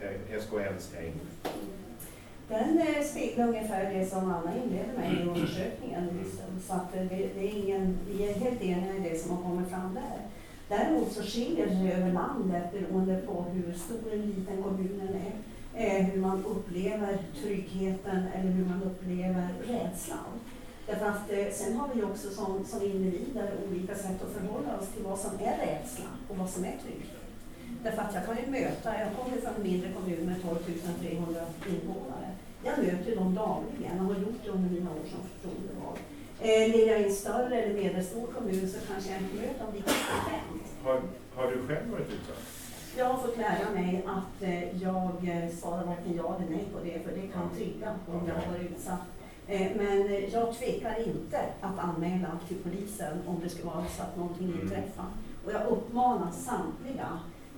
eh, SKLs hägn? Den eh, speglar ungefär det som Anna inledde med i undersökningen. liksom. Så att det, det är ingen, vi är helt eniga i det som har kommit fram där. Däremot så skiljer det sig över landet beroende på hur stor eller liten kommunen är. Eh, hur man upplever tryggheten eller hur man upplever rädslan. Därför att eh, sen har vi också som, som individer olika sätt att förhålla oss till vad som är rädsla och vad som är trygghet. Därför att jag kan ju möta, jag kommer från en mindre kommun med 12 300 invånare. Jag möter dem dagligen och har gjort det under mina år som förtroendevald. Eh, Lever jag i en större eller medelstor kommun så kanske jag inte möter dem lika frekvent. Har, har du själv varit utsatt? Jag har fått lära mig att eh, jag eh, svarar varken ja eller nej på det, för det kan trigga om jag har varit utsatt. Eh, men eh, jag tvekar inte att anmäla till polisen om det skulle vara så att någonting Mm. inträffar. Och jag uppmanar samtliga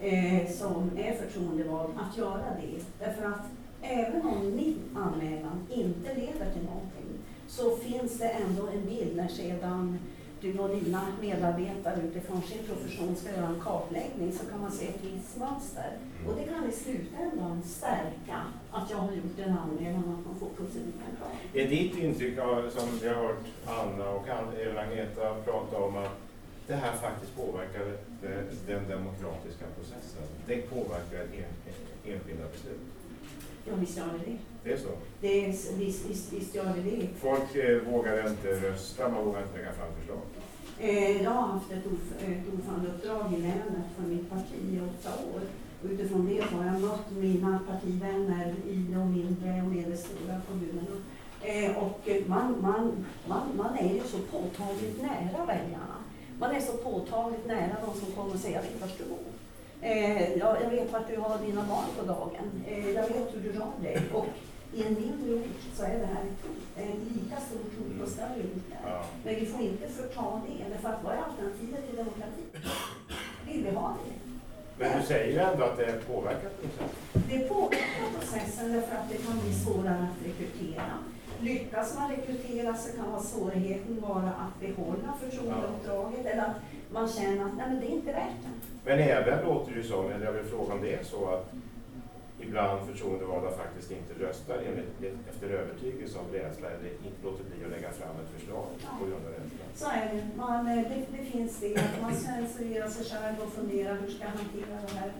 eh, som är förtroendevald att göra det. Därför att även om min anmälan inte leder till någonting så finns det ändå en bild när sedan du och dina medarbetare utifrån sin profession ska göra en kartläggning så kan man se ett visst mönster. Och det kan i slutändan stärka att jag har gjort en anmälan och att man får proceduren klar. Är ditt intryck, av, som vi har hört Anna och även Agneta prata om, att det här faktiskt påverkar den demokratiska processen? Det påverkar enskilda beslut? Ja, visst gör det det. Det är så? det är, visst, visst, visst gör det det. Folk eh, vågar inte rösta, man vågar inte lägga fram förslag. Eh, jag har haft ett, ordf ett ordförandeuppdrag i länet för mitt parti i åtta år. Och utifrån det har jag mött mina partivänner i de mindre och medelstora kommunerna. Eh, och man, man, man, man är ju så påtagligt nära väljarna. Man är så påtagligt nära de som kommer och säger vart du bor. Eh, jag, jag vet vart du har dina barn på dagen. Eh, jag vet hur du rör dig. Och i en mindre ort så är det här ett hot. Ett lika stort hot på större orter. Ja. Men vi får inte förta det, därför att vad är alternativet till demokrati? Vill vi ha det? Men du säger ju ändå att det påverkar processen. Det påverkar processen därför att det kan bli svårare att rekrytera. Lyckas man rekrytera så kan vara svårigheten vara att behålla förtroendeuppdraget eller att man känner att nej, men det är inte värt det. Men även låter det ju som, eller jag vill fråga om det är så att ibland förtroendevalda faktiskt inte röstar enligt, efter övertygelse av rädsla eller inte låter bli att lägga fram ett förslag på grund av rädsla. Så är det. Man, det, det finns det. Man censurerar sig själv och funderar hur ska jag hantera det här.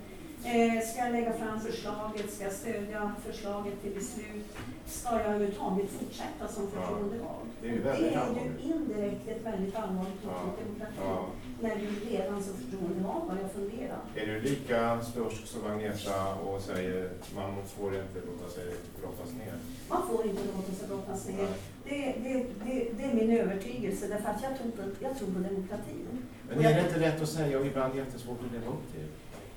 Eh, ska jag lägga fram förslaget? Ska jag stödja förslaget till beslut? Ska jag överhuvudtaget fortsätta som förtroendevald? Det är ju Och det är ju indirekt ett väldigt allvarligt hot mot demokratin. Ja. När du redan som förtroendevald börjar fundera. Är du lika stursk som Agneta och säger man får inte låta sig brottas ner? Man får inte låta sig brottas ner. Det, det, det, det är min övertygelse därför att jag tror på, jag tror på demokratin. Men är det inte lätt att säga och ibland jättesvårt att leva upp till?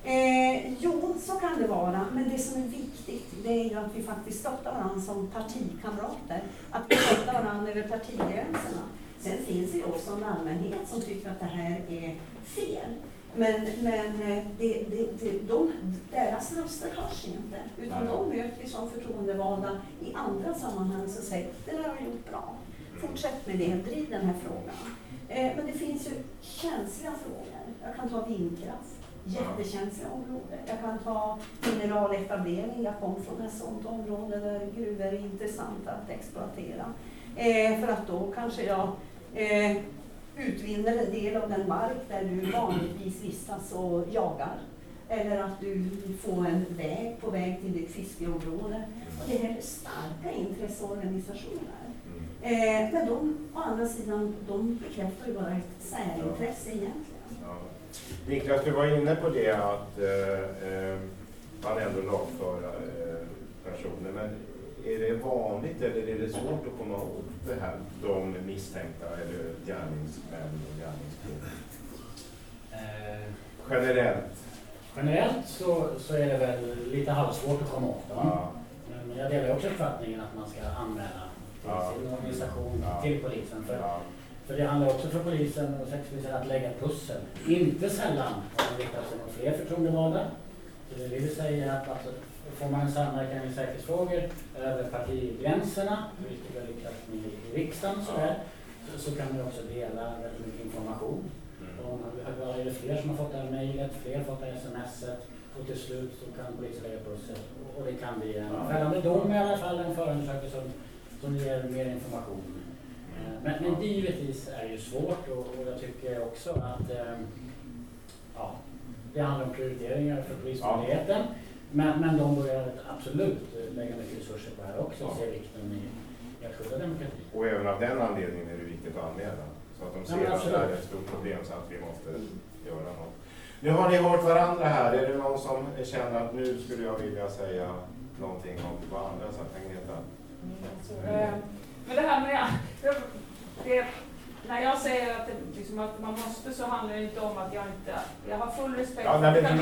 Eh, jo, så kan det vara. Men det som är viktigt det är ju att vi faktiskt stöttar varandra som partikamrater. Att vi stöttar varandra över partigränserna. Sen finns det ju också en allmänhet som tycker att det här är fel. Men, men eh, det, det, det, de, deras röster hörs inte. Utan de möter vi som förtroendevalda i andra sammanhang som säger det där har du gjort bra. Fortsätt med det, driv den här frågan. Eh, men det finns ju känsliga frågor. Jag kan ta vindkraft jättekänsliga områden. Jag kan ta mineraletablering. Jag kom från ett sådant område där gruvor är intressanta att exploatera. Eh, för att då kanske jag eh, utvinner en del av den mark där du vanligtvis vistas och jagar. Eller att du får en väg på väg till ditt fiskeområde. Och det här är starka intresseorganisationer. Eh, men de, å andra sidan, de bekräftar ju bara ett särintresse egentligen. Niklas, du var inne på det att eh, eh, man ändå lagför eh, personer. Men är det vanligt eller är det svårt att komma åt det här, de misstänkta eller gärningsmän och gärningskvinnor? Eh, Generellt? generellt så, så är det väl lite halvsvårt att komma åt dem. Ja. Men jag delar också uppfattningen att man ska anmäla till Ja. sin organisation, Ja. till polisen. För. För det handlar också för polisen och säkerhetspolisen att lägga pussel. Inte sällan har man riktat sig mot fler förtroendevalda. Så det vill säga att alltså, får man en samverkan i säkerhetsfrågor över partigränserna, vilket är riktat i i riksdagen så, där, så, så kan man också dela väldigt mycket information. Mm. Och har- är det fler som har fått det här mejlet, fler har fått det här smset och till slut så kan polisen lägga pussel och det kan bli en fällande dom i alla fall, en förundersökning som, som ger mer information. Eh, Men, men det givetvis är ju svårt och, och jag tycker också att eh, ja, det handlar om prioriteringar för Polismyndigheten. Men, men de börjar absolut lägga mycket resurser på det här också och Ja. se vikten i, i att skydda demokratin. Och även av den anledningen är det viktigt att anmäla. Så att de Ja, ser men att det här är ett stort problem så att vi måste göra något. Nu har ni hört varandra här. Är det någon som känner att nu skulle jag vilja säga någonting om vad andra sagt? Agneta? Eh, Men det här med... Det, när jag säger att, det, liksom, att man måste så handlar det inte om att jag inte... Jag har full respekt Ja, nej, men att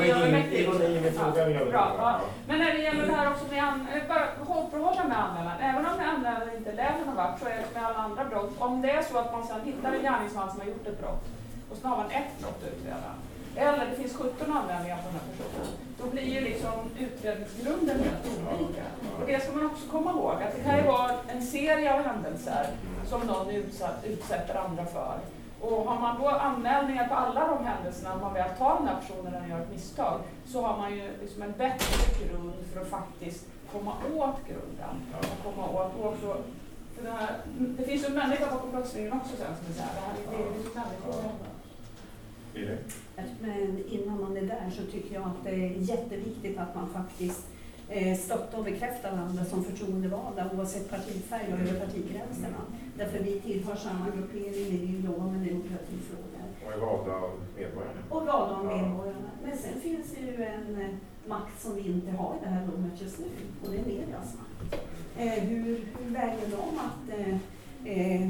det Bra, fråga. ja. Men när det gäller det här också med an, eh, bara förhålla med anmälan. Även om anmälan inte leder någon vart så är det med alla andra brott. Om det är så att man sedan hittar en gärningsman som har gjort ett brott och så har man ett brott att utreda. Eller det finns 17 anmälningar på den här personen. Då blir ju liksom utredningsgrunden helt olika. Och det ska man också komma ihåg att det kan ju vara en serie av händelser som någon utsatt, utsätter andra för. Och har man då anmälningar på alla de händelserna, om man väl tar den här personen när den gör ett misstag, så har man ju liksom en bättre grund för att faktiskt komma åt grunden. Och komma åt också, för det, här, det finns ju en människa bakom brottslingen också sen som är så här, det här det är ju människor. Men innan man är där så tycker jag att det är jätteviktigt att man faktiskt eh, stöttar och bekräftar varandra som förtroendevalda oavsett partifärg och över partigränserna. Därför vi tillhör samma gruppering, vi vill jobba med demokratifrågor. Och är valda av medborgarna? Och valda av medborgarna. Men sen finns det ju en eh, makt som vi inte har i det här rummet just nu och det är medias makt. Eh, hur, hur väljer de att eh,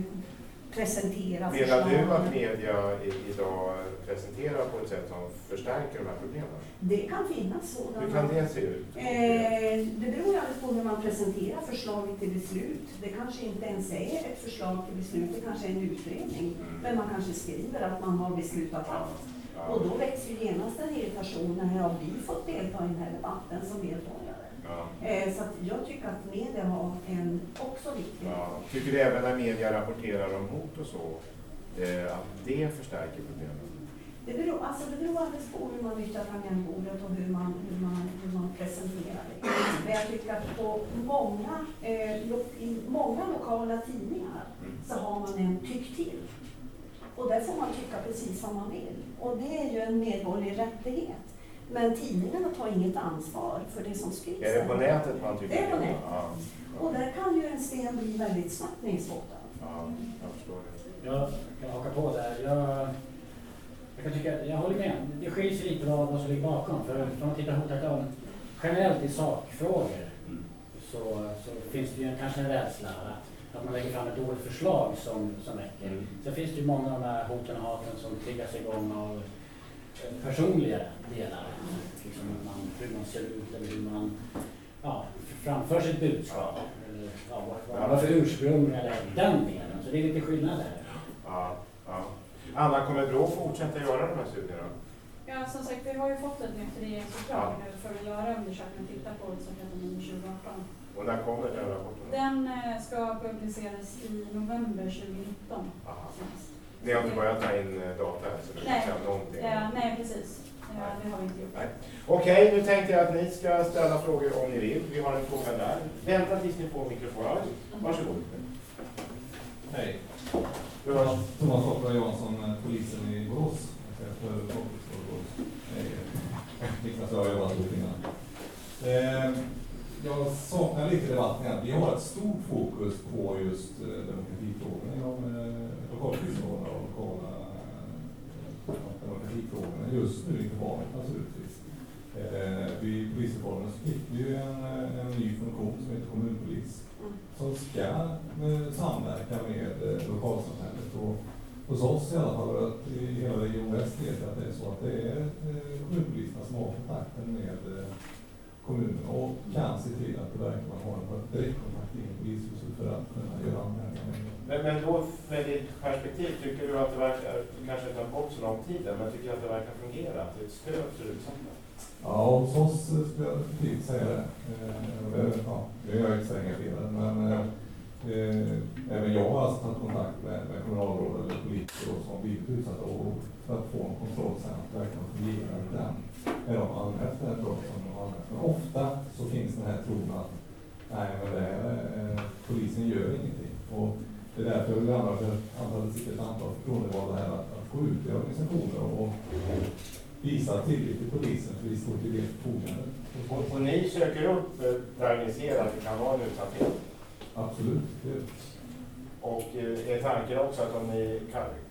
presentera Menar du att media idag presenterar på ett sätt som förstärker de här problemen? Det kan finnas sådana. Hur kan det se ut? Eh, det beror alldeles på hur man presenterar förslaget till beslut. Det kanske inte ens är ett förslag till beslut, det kanske är en utredning. Mm. Men man kanske skriver att man har beslutat allt. Ja. Och då ju genast en irritation. När har vi fått delta i den här debatten som medborgare? Ja. Eh, så jag tycker att media har en också viktig Ja. Tycker du även när media rapporterar om hot och så, eh, att det förstärker problemen? Det beror, alltså det beror alldeles på hur man nyttjar tangentbordet och hur man, hur man, hur man presenterar det. Men jag tycker att på många, eh, lo, i många lokala tidningar Mm. så har man en tyck till. Och där får man tycka precis vad man vill. Och det är ju en medborgerlig rättighet. Men tidningarna tar inget ansvar för det som skrivs. Är det på nätet man tycker Det är på nätet. Ja. Och där kan ju en sten bli väldigt snabbt nedspottad. Ja, jag förstår det. Jag kan haka på där. Jag, jag, kan tycka, jag håller med. Det skiljer sig lite vad, vad som ligger bakom. För om man tittar på generellt i sakfrågor så, så finns det ju en, kanske en rädsla att, man lägger fram ett dåligt förslag som, som väcker. Mm. Sen finns det ju många av de här hoten och haten som triggas igång av personliga delar. Liksom hur, man, hur man ser ut eller hur man ja, framför sitt budskap. Eller, ja, vad, vad, vad för ursprung eller den delen. Så det är lite skillnad där. Ja, ja. Anna, kommer Brå fortsätta göra de här studierna? Ja, som sagt, vi har ju fått ett nytt regeringsuppdrag Ja. nu för att göra undersökningen och titta på utsläppen under 2018. Och när kommer den rapporten? Den eh, ska publiceras i november 2019. Aha. Ni har inte börjat ta in eh, data än, så ni Nej. kan någonting? Ja, nej, precis. Ja, det har vi inte gjort. Nej. Okej, nu tänkte jag att ni ska ställa frågor om ni vill. Vi har en fråga där. Vänta tills ni får mikrofonen. Varsågod. Hej. Du hörs. Thomas Hoppra Jansson, eh, polisen i Borås. Chef för folkhögskolan i Borås. Eh, Niklas och jag har jobbat ihop innan. Jag saknar lite debatten här. Vi har ett stort fokus på just eh, demokratifrågorna inom eh, lokalpolisområdena och lokala eh, demokratifrågorna. Just nu inför valet naturligtvis. Vid polisreformen så fick vi ju en, en ny funktion som heter kommunpolis Mm. som ska samverka med lokalsamhället. Och hos oss i alla fall, i hela Region Väst vet jag att det är så att det är kommunpoliserna som har kontakten med kommunen och kan se till att det verkligen har en direktkontakt in i polishuset för att kunna göra anmälningar. Men, men då, med ditt perspektiv, tycker du att det verkar, kanske inte har gått så lång tid men tycker du att det verkar fungera? Att det är ett stöd för utsatta? Ja, hos oss skulle jag definitivt säga det. Eh, ja, nu är jag extra engagerad, men eh, även jag har alltså tagit kontakt med, med kommunalråd eller politiker och som blivit utsatta och för att få en kontroll sen att det verkligen fungerar den när de som de har anmält. Men ofta så finns den här tron att nej, men det eh, polisen gör ingenting. Och det är därför jag vill för antalet sitter ett antal förtroendevalda här att, att gå ut i organisationer och visa tillit till polisen för vi står till det förfogande. Och, och ni söker upp eh, där ni ser att det kan vara en utsatthet? Absolut. Det, Och eh, är tanken också att om ni,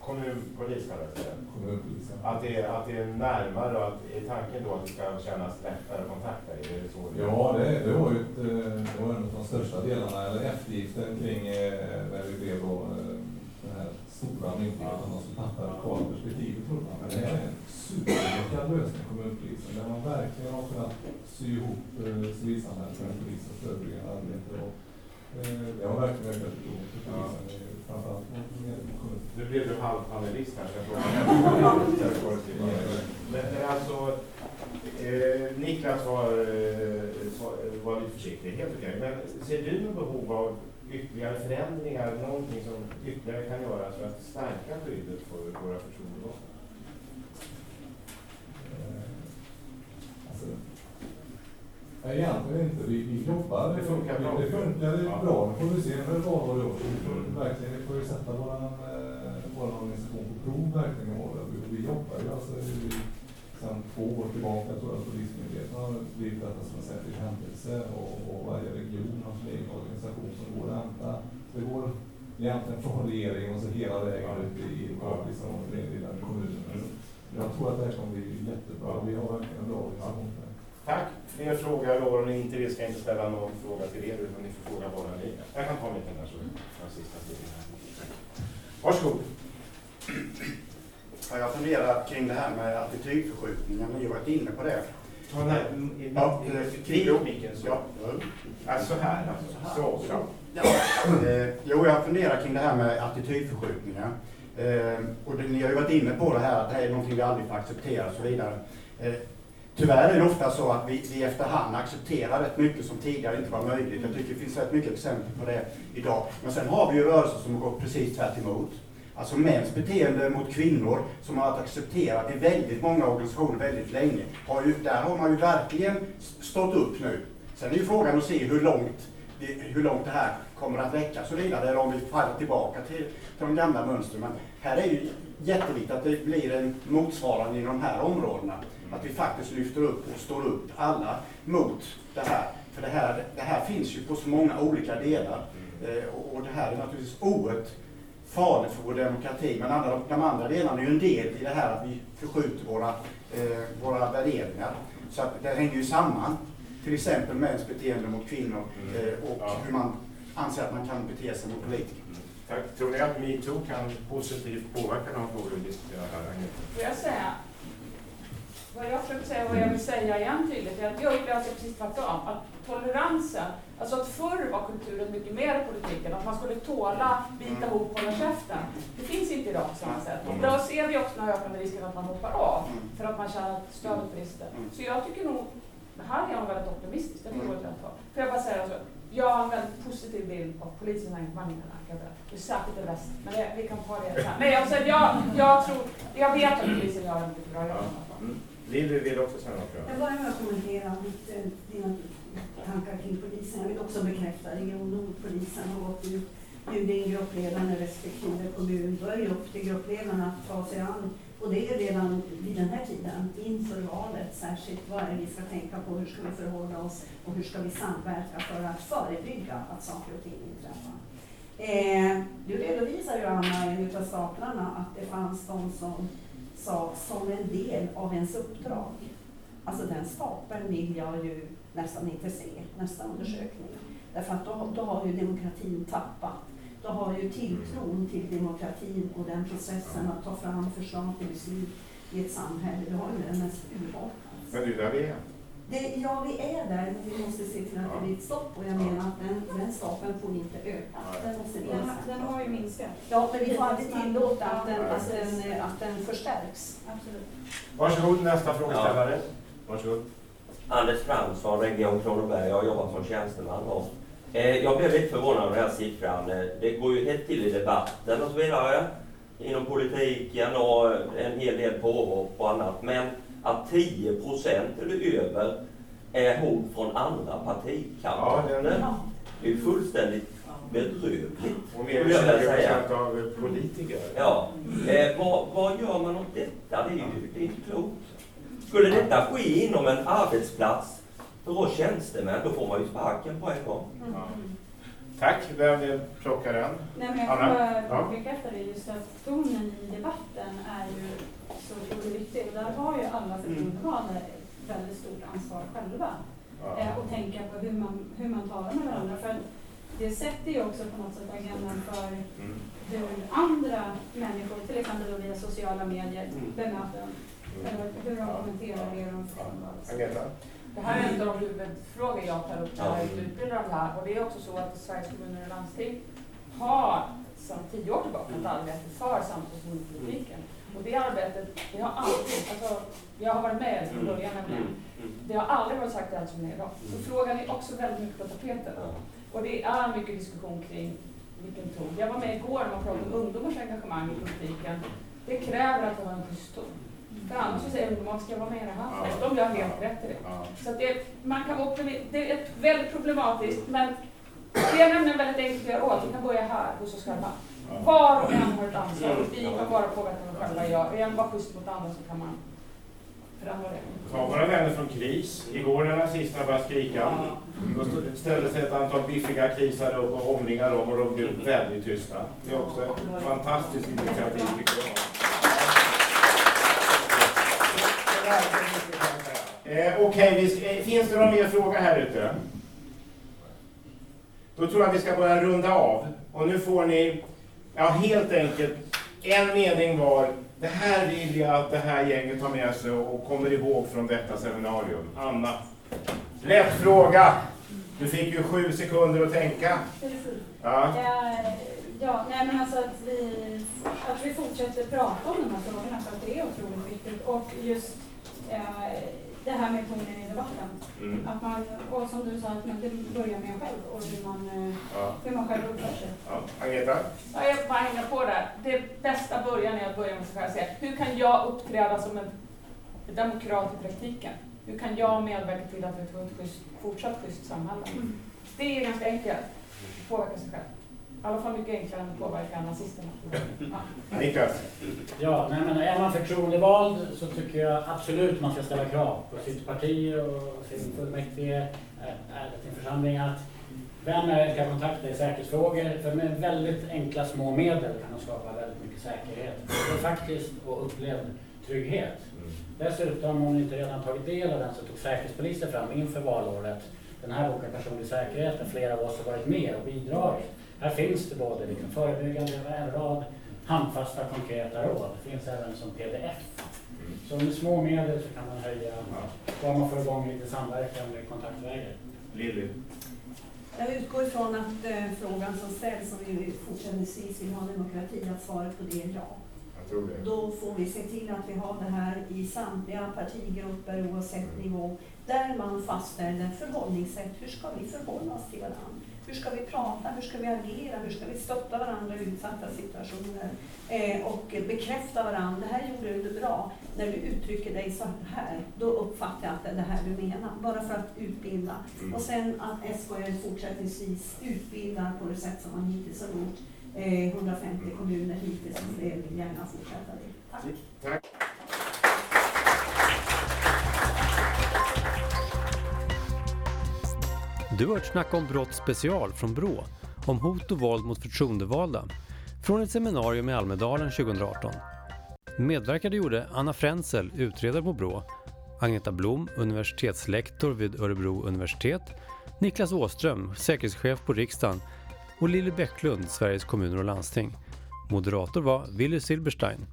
kommunpolis kallas det, kommunpolisen. att det, är- att det är närmare och att är tanken då att det ska kännas lättare att kontakta er? Är det så? Ja, det, det var ju ett, eh, det var en av de största delarna, eller eftergiften kring eh, när vi blev då, den här stora myndigheten och som tappade lokala perspektivet trodde man. Men det är en superlyckad lösning, kommunpolisen, där man verkligen har kunnat sy ihop civilsamhället med polisens förebyggande arbete. Och, det har verkligen ökat förtroendet för polisen, eh, framförallt. Nu blev du halvpanelist frågar. Men, alltså, eh, Niklas var, eh, var- var lite försiktig, helt okej. Men ser du något behov av ytterligare förändringar, någonting som ytterligare kan göras för att stärka skyddet för våra förtroendevalda? Eh, nej, egentligen inte. Vi, vi jobbar. Det funkar bra. Det funkar Ja. bra. Nu får vi se när det valår år. Vi får verkligen, vi får ju sätta vår vår organisation på prov verkligen i år. Vi, vi jobbar ju alltså vi, sedan två år tillbaka tror jag att Polismyndigheten har blivit detta som en särskild händelse och, och varje region har sin egen organisation som går att hämta. Så det går egentligen från regeringen och så hela vägen ut i, i liksom, den lilla kommunen. Jag tror att det här kommer bli jättebra. Vi har verkligen en bra organisation. Tack. Fler frågor, jag lovar ni inte, vi ska inte ställa någon fråga till er, utan ni får fråga bara ni. Jag kan ta liten där så den sista tiden här. Varsågod. Ja, jag funderar kring det här med attitydförskjutningar. Ni har varit inne på det. Ta den här, mm, Ja, i- eh, kring jo. micken så. Ja. Alltså här alltså. Så, så. Ja. Eh, jo, jag funderar kring det här med attitydförskjutningar. Eh, och det, ni har ju varit inne på det här att det här är någonting vi aldrig får acceptera och så vidare. Eh, tyvärr är det ofta så att vi, vi efterhand accepterar rätt mycket som tidigare inte var möjligt. Jag tycker det finns rätt mycket exempel på det idag. Men sen har vi ju rörelser som har gått precis tvärt emot. Alltså mäns beteende mot kvinnor som har varit accepterat i väldigt många organisationer väldigt länge. Har ju, där har man ju verkligen stått upp nu. Sen är ju frågan att se hur långt det, hur långt det här kommer att räcka så vidare. Eller om vi faller tillbaka till, till de gamla mönstren. Men här är ju jätteviktigt att det blir en motsvarande i de här områdena. Att vi faktiskt lyfter upp och står upp alla mot det här. För det här, det här finns ju på så många olika delar. Eh, och, det här är naturligtvis oerhört farligt för vår demokrati. Men andra, de andra delarna är ju en del i det här att vi förskjuter våra, eh, våra värderingar. Så att det hänger ju samman. Till exempel mäns beteende mot kvinnor eh, och Ja. hur man anser att man kan bete sig mot politiker. Tack. Tror ni att metoo kan positivt påverka de frågor vi diskuterar här? Får jag säga, vad jag försöker säga, vad jag vill säga igen tydligt, är att jag upplever att det är precis tvärtom. Att toleransen, alltså att förr var kulturen mycket mer politiken, att man skulle tåla, bita ihop och hålla käften. Det finns inte idag på samma sätt. Och då ser vi också den ökande risken att man hoppar av, för att man känner att stödet brister. Så jag tycker nog, det här är jag väldigt optimistisk, jag tror att jag tar. Får jag bara säga så, jag har en väldigt positiv bild av polisens engagemang i den här, berätta. Det är särskilt i väst, men det, vi kan ta det sen. Men jag, jag, jag tror, jag vet att polisen gör en mycket bra jobb. Lilly vill också säga något. jag. Börjar med att kommentera ditt, eh, dina tankar kring polisen. Jag vill också bekräfta att Region Nordpolisen har gått ut, bjuda in gruppledarna i respektive kommun. Då är det upp till gruppledarna att ta sig an. Och det är redan vid den här tiden, inför valet särskilt, vad är det vi ska tänka på, hur ska vi förhålla oss och hur ska vi samverka för att förebygga att saker och ting inträffar. Eh, du redovisar ju Anna i en av staplarna att det fanns de som sa som en del av ens uppdrag. Alltså den stapeln vill jag ju nästan inte se nästa undersökning. Därför att då, då har ju demokratin tappat. Då har ju tilltron till demokratin och den processen att ta fram förslag till beslut i ett samhälle, det har ju den mest urholkats. Men du, där vi är. Det, ja, vi är där, men vi måste se till att det blir ett stopp. Och jag menar att den, den stapeln får inte öka. Den måste Den, minska. den har ju minskat. Ja, men vi får aldrig tillåta att den, att den, att den förstärks. Absolut. Varsågod, nästa frågeställare. Varsågod. Anders Fransson, Region Kronoberg. Jag har jobbat som tjänsteman. Och, eh, jag blev lite förvånad över den här siffran. Eh, Det går ju hett till i debatten och så vidare. Inom politiken och en hel del påhopp och annat. Men att 10 procent eller över är hot från andra Ja, partikamrater. den- Det är ju fullständigt bedrövligt. Och mer än skulle jag 20 vilja säga. procent av politiker. Ja, eh, vad, vad gör man åt detta? Det är ju det är inte klokt. Skulle detta ske inom en arbetsplats för oss tjänstemän, då får man ju sparken på en gång. Mm. Ja. Tack. Vem vill plocka den? Nej, men jag kan bara Ja. bekräfta det, just att tonen i debatten är ju så otroligt viktig. Och där har ju alla förtroendevalda ett väldigt stort ansvar själva. Ja. Eh, och tänka på hur man, hur man talar med varandra. För det sätter ju också på något sätt agendan för Mm. hur andra människor, till exempel via sociala medier, Mm. bemöter dem. Mm. Eller hur de kommenterar det de förtroendevalda? Det här är en av de huvudfrågor jag tar upp när jag Ja. utbildar de här. Och det är också så att Sveriges kommuner och landsting har sedan tio år tillbaka ett arbete för samtalspolitiken. Och det arbetet, det har alltid, alltså, jag har varit med från början nämligen. Det har aldrig varit sagt allt som det är idag. Så frågan är också väldigt mycket på tapeten. Och det är mycket diskussion kring vilken ton. Jag var med igår när man pratade om ungdomars engagemang i politiken. Det kräver att man har en schysst ton. För annars så säger ungdomar, ska jag vara med i det här? för?" De gör helt rätt i det. Ja. Så att det, man kan optimi- det är väldigt problematiskt, men det är nämligen väldigt enkelt att göra åt. Vi kan börja här hos oss själva. Var och en har ett ansvar. Vi kan bara påverka vi själva gör. Är man bara schysst mot andra så kan man förändra det. Ta våra vänner från KRIS. Igår när nazisterna började skrika, då ställde sig ett antal biffiga krisar upp och omringade dem och de blev väldigt tysta. Det är också ett fantastiskt initiativ tycker jag. Eh, Okej, eh, finns det någon mer fråga här ute? Då tror jag vi ska börja runda av. Och nu får ni, ja helt enkelt, en mening var. Det här vill jag att det här gänget tar med sig och kommer ihåg från detta seminarium. Anna. Lätt fråga. Du fick ju sju sekunder att tänka. Precis. Ja. Eh, Ja, nej men alltså att vi, att vi fortsätter prata om de här frågorna för att det är otroligt viktigt. Och just eh, det här med tonen i debatten. Mm. Att man, och som du sa, att man börjar med en själv och hur man, eh, Ja. hur man själv uppför sig. Ja. Agneta? Ja, jag bara hänger på där. Det bästa början är att börja med sig själv och säga, hur kan jag uppträda som en demokrat i praktiken? Hur kan jag medverka till att vi får ett schysst, fortsatt schysst samhälle? Det är ganska enkelt. Påverka sig själv. I alla fall mycket enklare än att påverka nazisterna. Ja. Niklas? Ja, nej, men är man förtroendevald så tycker jag absolut man ska ställa krav på sitt parti och sin fullmäktige, äh, sin församling att vem är ska kontakta i säkerhetsfrågor? För med väldigt enkla små medel kan man skapa väldigt mycket säkerhet. Det faktiskt och upplevd trygghet. Dessutom, om ni inte redan tagit del av den, så tog Säkerhetspolisen fram inför valåret den här boken Personlig säkerhet, där flera av oss har varit med och bidragit. Här finns det både liksom förebyggande och en rad handfasta konkreta råd. Det finns även som pdf. Så med små medel så kan man höja, bara man får igång lite samverkan med kontaktvägar. Lilly? Jag utgår ifrån att eh, frågan som ställs, om vi fortsättningsvis vill ha demokrati, att svaret på det är ja. Jag tror det. Då får vi se till att vi har det här i samtliga partigrupper oavsett nivå, där man fastställer förhållningssätt. Hur ska vi förhålla oss till varandra? Hur ska vi prata? Hur ska vi agera? Hur ska vi stötta varandra i utsatta situationer? Eh, och bekräfta varandra. Det här gjorde du bra. När du uttrycker dig så här, då uppfattar jag att det är det här du menar. Bara för att utbilda. Mm. Och sen att SKL fortsättningsvis utbildar på det sätt som man hittills har gjort. Eh, 150 kommuner hittills fler vill gärna fortsätta det. Tack. Tack. Du har hört Snacka om brott special från Brå om hot och våld mot förtroendevalda från ett seminarium i Almedalen 2018. Medverkade gjorde Anna Frenzel, utredare på Brå, Agneta Blom, universitetslektor vid Örebro universitet, Niklas Åström, säkerhetschef på riksdagen och Lilly Bäcklund, Sveriges kommuner och landsting. Moderator var Willy Silberstein.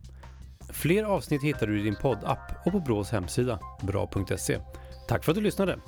Fler avsnitt hittar du i din poddapp och på Brås hemsida, bra.se. Tack för att du lyssnade!